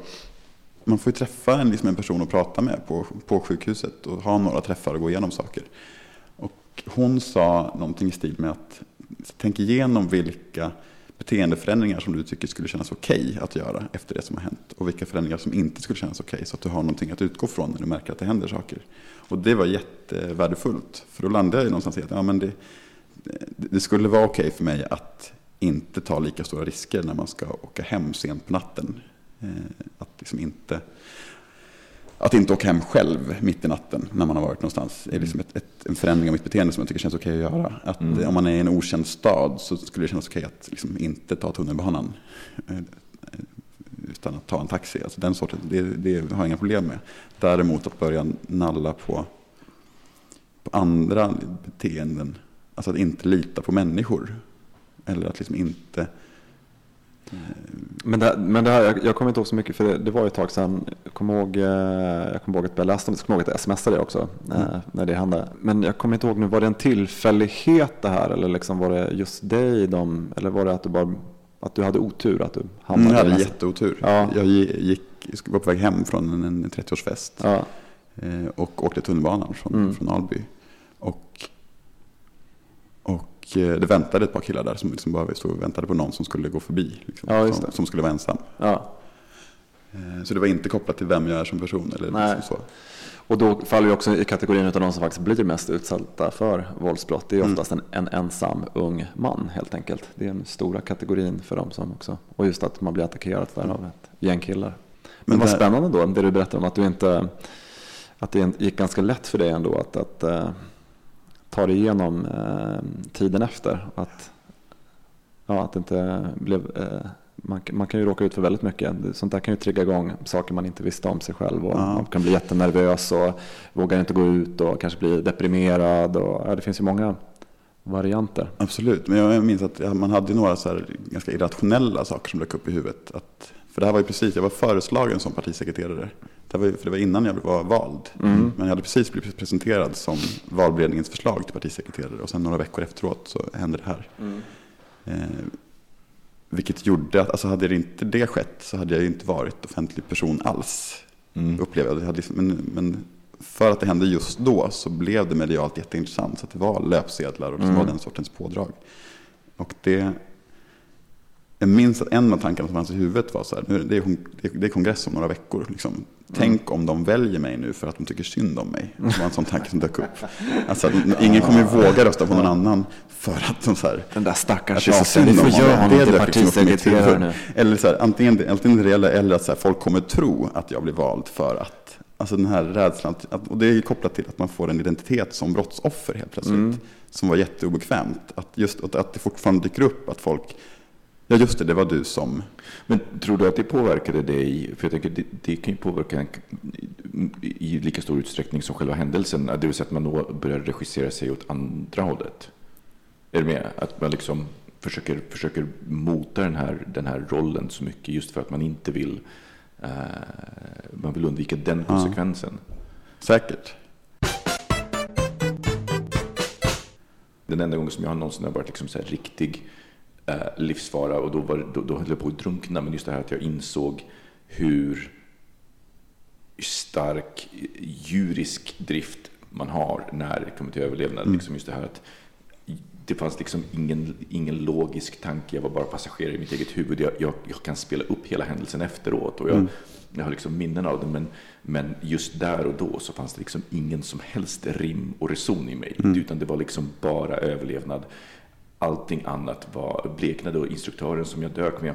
man får ju träffa en, liksom en person att prata med på, på sjukhuset och ha några träffar och gå igenom saker. Och hon sa någonting i stil med att tänk igenom vilka beteendeförändringar som du tycker skulle kännas okej okay att göra efter det som har hänt. Och vilka förändringar som inte skulle kännas okej. Okay, så att du har någonting att utgå från när du märker att det händer saker. Och det var jättevärdefullt. För då landade jag någonstans i att ja, men det, det skulle vara okej okay för mig att inte ta lika stora risker när man ska åka hem sent på natten. Eh, att liksom inte att inte åka hem själv mitt i natten när man har varit någonstans är liksom ett, ett, en förändring av mitt beteende som jag tycker känns okej att göra. Att mm. Om man är i en okänd stad så skulle det kännas okej att liksom inte ta tunnelbanan eh, utan att ta en taxi. Alltså den sorten, det, det har jag inga problem med. Däremot att börja nalla på, på andra beteenden, alltså att inte lita på människor. Eller att liksom inte Men, det, men det här, jag, jag kommer inte ihåg så mycket för det, det var ett tag sedan. Jag kommer ihåg, eh, jag kommer ihåg att jag läste om det, jag kommer ihåg att jag smsade det också mm. när det hände. Men jag kommer inte ihåg nu, var det en tillfällighet det här eller liksom var det just dig de, eller var det att du bara att du hade otur att du hamnade mm, Jag hade jätteotur. Ja. Jag gick, var på väg hem från en, en 30-årsfest. Ja. Och åkte tunnelbanan från, mm. från Alby. Och eh, det väntade ett par killar där som liksom bara stod och väntade på någon som skulle gå förbi. Liksom, ja, som, som, skulle vara ensam. Ja. Eh, så det var inte kopplat till vem jag är som person. Eller liksom så. Och då faller vi också i kategorin av de som faktiskt blir mest utsatta för våldsbrott. Det är mm. oftast mm. en, en, ensam ung man helt enkelt. Det är den stora kategorin för dem som också. Och just att man blir attackerad där av ett gäng killar. Men, Men vad spännande då, det du berättade om att du inte att det gick ganska lätt för dig ändå att, att ta dig igenom eh, tiden efter. Att, ja, att inte blev, eh, man, man, kan ju råka ut för väldigt mycket. Sånt där kan ju trigga igång saker man inte visste om sig själv. Och ja. Man kan bli jättenervös och vågar inte gå ut och kanske bli deprimerad. Och, ja, det finns ju många varianter. Absolut, men jag minns att man hade några så ganska irrationella saker som dök upp i huvudet. Att, för det här var ju precis, jag var föreslagen som partisekreterare. Det var, för det var innan jag var vald. Mm. Men jag hade precis blivit presenterad som valberedningens förslag till partisekreterare. Och sen några veckor efteråt så hände det här. Mm. Eh, vilket gjorde att, alltså hade det inte det skett så hade jag ju inte varit offentlig person alls. Mm. Upplever jag. Liksom, men, men, för att det hände just då så blev det medialt jätteintressant. Så att det var löpsedlar och det mm. var den sortens pådrag. Och det jag minns att en av tankarna som fanns i huvudet var så här, det, är, det är kongress om några veckor. Liksom. Tänk mm. om de väljer mig nu för att de tycker synd om mig. Det var en sån tanke som dök upp. Alltså, ingen kommer ju våga rösta på någon annan för att de så här, Den där stackars tjaten, vi får göra honom till partisekreterare nu. Eller så här, antingen, antingen det eller, eller att så här, folk kommer tro att jag blir vald för att Alltså den här rädslan, och det är kopplat till att man får en identitet som brottsoffer helt plötsligt. Mm. Som var jätteobekvämt. Att, just, att det fortfarande dyker upp att folk Ja, just det, det var du som... Men tror du att det påverkade dig? För jag tänker, det, det kan ju påverka i lika stor utsträckning som själva händelsen. Det vill säga att man då börjar regissera sig åt andra hållet. Är du med? Att man liksom försöker, försöker mota den här, den här rollen så mycket just för att man inte vill, eh, man vill undvika den konsekvensen. Ja. Säkert. Den enda gången som jag någonsin har varit liksom så riktig eh, livsfara och då, var, då, då höll jag på att drunkna. Men just det här att jag insåg hur stark djurisk drift man har när det kommer till överlevnad. Mm. Liksom just det här att det fanns liksom ingen, ingen logisk tanke, jag var bara passagerare i mitt eget huvud. Jag, jag, jag kan spela upp hela händelsen efteråt och jag, mm. jag har liksom minnen av det. Men, men just där och då så fanns det liksom ingen som helst rim och reson i mig. Mm. Utan det var liksom bara överlevnad allting annat var bleknade och instruktören som jag dök med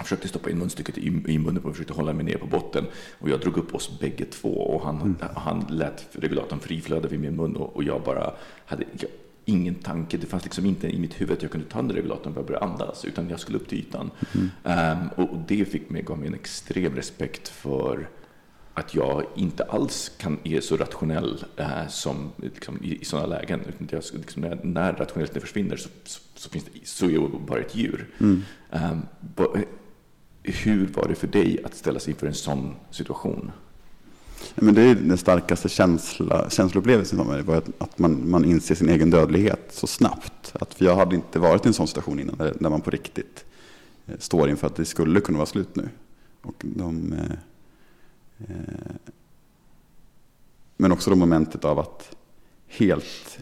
jag försökte stoppa in munstycket i, i munnen och försökte hålla mig ner på botten. Och jag drog upp oss bägge två och han, mm. han lät regulatorn friflöda vid min mun och, och jag bara hade jag, ingen tanke. Det fanns liksom inte i mitt huvud att jag kunde ta den regulatorn för att börja andas utan jag skulle upp till ytan. Mm. Um, och, och, det fick mig, gav mig en extrem respekt för att jag inte alls kan, är så rationell eh, som liksom, i, i sådana lägen. Utan jag, liksom, när, när rationaliteten försvinner så, så, så, finns det, så är jag bara ett djur. Mm. Um, hur var det för dig att ställa sig inför en sån situation? Men det är den starkaste känsla, känsloupplevelsen för mig, var att, att man, man inser sin egen dödlighet så snabbt. Att jag hade inte varit i en sån situation innan, där, där man på riktigt eh, står inför att det skulle kunna vara slut nu. Och de, Eh, Eh, men också då momentet av att helt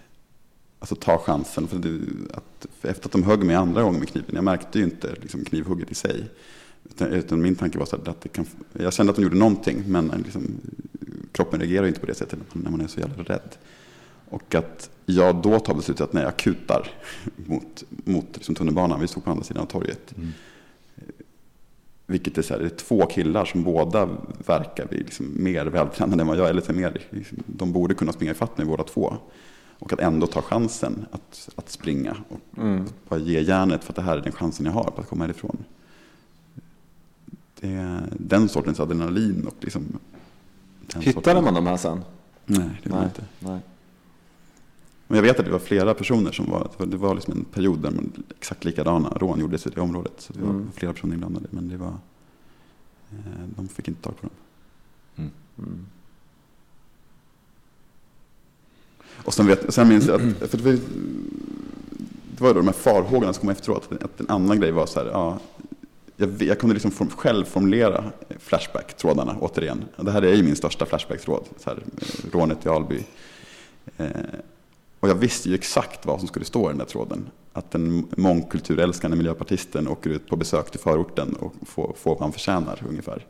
alltså, ta chansen. För det, att, för efter att de högg mig andra gången med kniven, jag märkte ju inte liksom, knivhugget i sig. Utan, utan min tanke var så att det kan, jag kände att de gjorde någonting, men liksom, kroppen reagerar inte på det sättet när man är så jävla rädd. Och att jag då tar beslutet att när jag kutar mot, mot liksom tunnelbanan, vi stod på andra sidan av torget. Mm. Vilket är, så här, det är två killar som båda verkar bli liksom mer vältränade än vad jag är. Eller mer, liksom, de borde kunna springa ifatt mig båda två. Och att ändå ta chansen att, att springa. Och mm. bara ge järnet för att det här är den chansen jag har på att komma härifrån. Det är den sortens adrenalin. Och liksom, Hittade man dem här sen? Nej, det var inte. Nej. Men jag vet att det var flera personer som var, det var liksom en period där man exakt likadana rån gjordes i det området. Så det var Mm. flera personer inblandade. Men det var, eh, de fick inte tag på dem. Mm. Mm. Och sen, vet, sen minns jag att, för det var, ju- det var då de här farhågorna som kom efteråt. Att en annan grej var så här, ja, jag, jag kunde liksom form, själv formulera Flashback-trådarna återigen. Det här är ju min största Flashback-tråd, så här, eh, rånet i Alby. Eh, och jag visste ju exakt vad som skulle stå i den där tråden. Att den mångkulturälskande miljöpartisten åker ut på besök till förorten och får, får vad han förtjänar ungefär.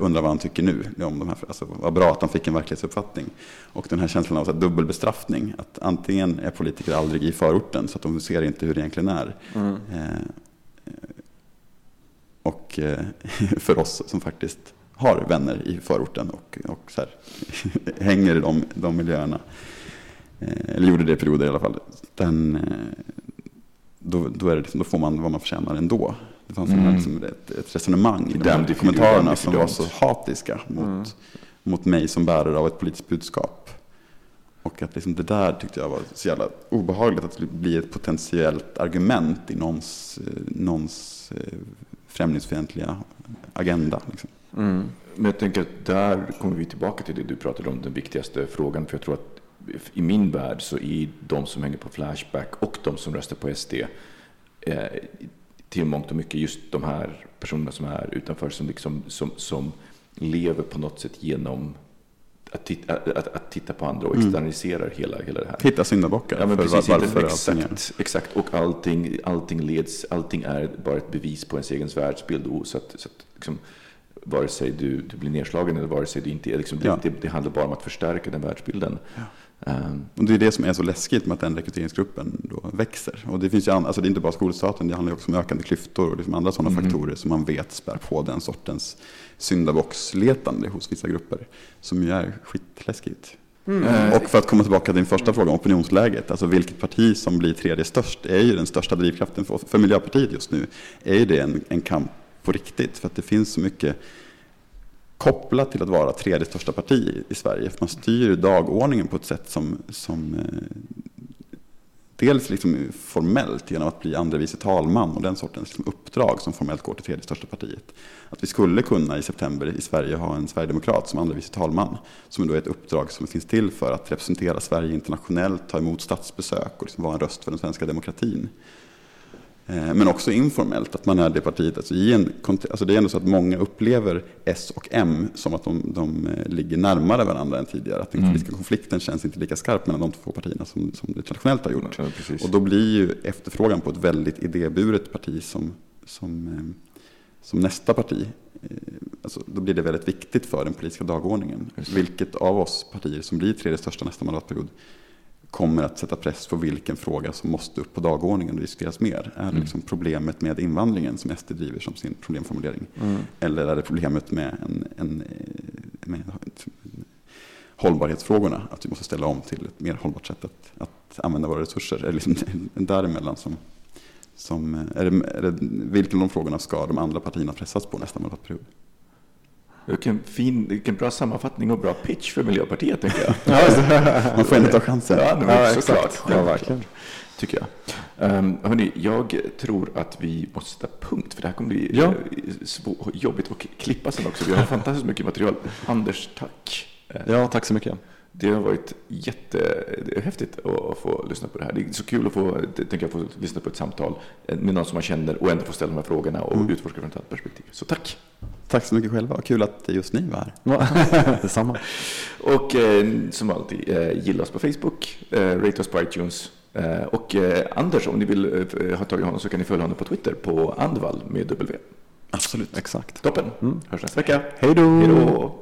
Undrar vad han tycker nu. Om de här, alltså, vad bra att han fick en verklighetsuppfattning. Och den här känslan av så här, dubbelbestraffning. Att antingen är politiker aldrig i förorten så att de ser inte hur det egentligen är. Mm. Eh, och eh, för oss som faktiskt har vänner i förorten och, och här, hänger i de, de miljöerna. Eh, eller gjorde det i perioder i alla fall. Den, eh, då, då, är det liksom, då får man vad man förtjänar ändå. Det fanns Mm. liksom ett, ett resonemang i de här kommentarerna som var så hatiska mot, Mm. mot mig som bärare av ett politiskt budskap. Och att liksom det där tyckte jag var så jävla obehagligt. Att bli ett potentiellt argument i någons, eh, någons främlingsfientliga agenda. Liksom. Mm. Men jag tänker att där kommer vi tillbaka till det du pratade om, den viktigaste frågan. För jag tror att i min värld så är de som hänger på Flashback och de som röstar på SD eh, till mångt och mycket just de här personerna som är utanför som, liksom, som, som lever på något sätt genom att titta, att, att titta på andra och Mm. externaliserar hela, hela det här. Hitta syndabockar Ja, men för precis, var, inte, varför är. exakt, exakt. Och allting, allting leds, allting är bara ett bevis på ens egen världsbild. Och så att, så att liksom, vare sig du, du blir nedslagen eller vare sig du inte är, liksom, Ja. det, det, handlar bara om att förstärka den världsbilden. Ehm, Och det är det som är så läskigt med att den rekryteringsgruppen då växer. Och det, finns ju an, alltså det är inte bara skolstaten, det handlar också om ökande klyftor och liksom andra sådana Mhm. faktorer som man vet spär på den sortens syndabocksletande hos vissa grupper. Som ju är skitläskigt. eh, Och för att komma tillbaka till din första fråga om opinionsläget, alltså vilket parti som blir tredje störst är ju den största drivkraften för, för Miljöpartiet just nu. Är ju det en, en kamp på riktigt, för att det finns så mycket kopplat till att vara tredje största parti i Sverige. Man styr dagordningen på ett sätt som, som eh, dels liksom formellt genom att bli andre vice talman och den sortens liksom uppdrag som formellt går till tredje största partiet. Att vi skulle kunna i september i Sverige ha en sverigedemokrat som andre vice talman. Som då är ett uppdrag som finns till för att representera Sverige internationellt, ta emot statsbesök och liksom vara en röst för den svenska demokratin. Eh, Men också informellt, att man är det partiet. Alltså i en, alltså det är ändå så att många upplever S och M som att de, de eh, ligger närmare varandra än tidigare. Att den Mm. politiska konflikten känns inte lika skarp mellan de två partierna som, som det traditionellt har gjort. ja. Och då blir ju efterfrågan på ett väldigt idéburet parti som, som, eh, som nästa parti, alltså då blir det väldigt viktigt för den politiska dagordningen. Vilket av oss partier som blir tredje största nästa mandatperiod kommer att sätta press på vilken fråga som måste upp på dagordningen och diskuteras mer. Är det Mm. liksom problemet med invandringen som SD driver som sin problemformulering? Mm. Eller är det problemet med, en, en, eh, med hållbarhetsfrågorna? Att vi måste ställa om till ett mer hållbart sätt att, att använda våra resurser? Är det liksom däremellan som, som är det, är det, vilken av de frågorna ska de andra partierna pressas på nästa mandatperiod? Vilken, fin, vilken bra sammanfattning och bra pitch för Miljöpartiet, tänker jag. Man får ändå ta chansen. Ja, men Ja, såklart. exakt. Ja, verkligen. Tycker jag. Um, hörni, jag tror att vi måste sätta punkt, för det här kommer bli Ja. eh, jobbigt att klippa sen också. Vi har fantastiskt mycket material. Anders, tack. Ja, tack så mycket. Det har varit jättehäftigt att få lyssna på det här. Det är så kul att få, tänker jag, få lyssna på ett samtal med någon som man känner och ändå få ställa de här frågorna och Mm. utforska från ett annat perspektiv. Så tack! Tack så mycket själva. Kul att just ni var här. Detsamma. Och eh, som alltid, eh, gilla oss på Facebook, eh, rate oss på iTunes. Eh, och eh, Anders, om ni vill eh, ha tag i honom så kan ni följa honom på Twitter på Andvall med W. Absolut. Exakt. Toppen! Mm. Hörs nästa vecka. Hej då!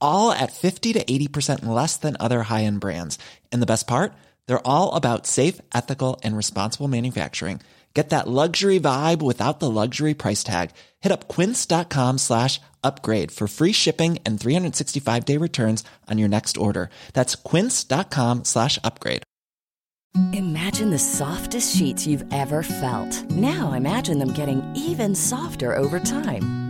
all at 50 to 80% less than other high end brands. And the best part? They're all about safe, ethical, and responsible manufacturing. Get that luxury vibe without the luxury price tag. Hit up quince.com slash upgrade for free shipping and 365 day returns on your next order. That's quince.com slash upgrade. Imagine the softest sheets you've ever felt. Now imagine them getting even softer over time.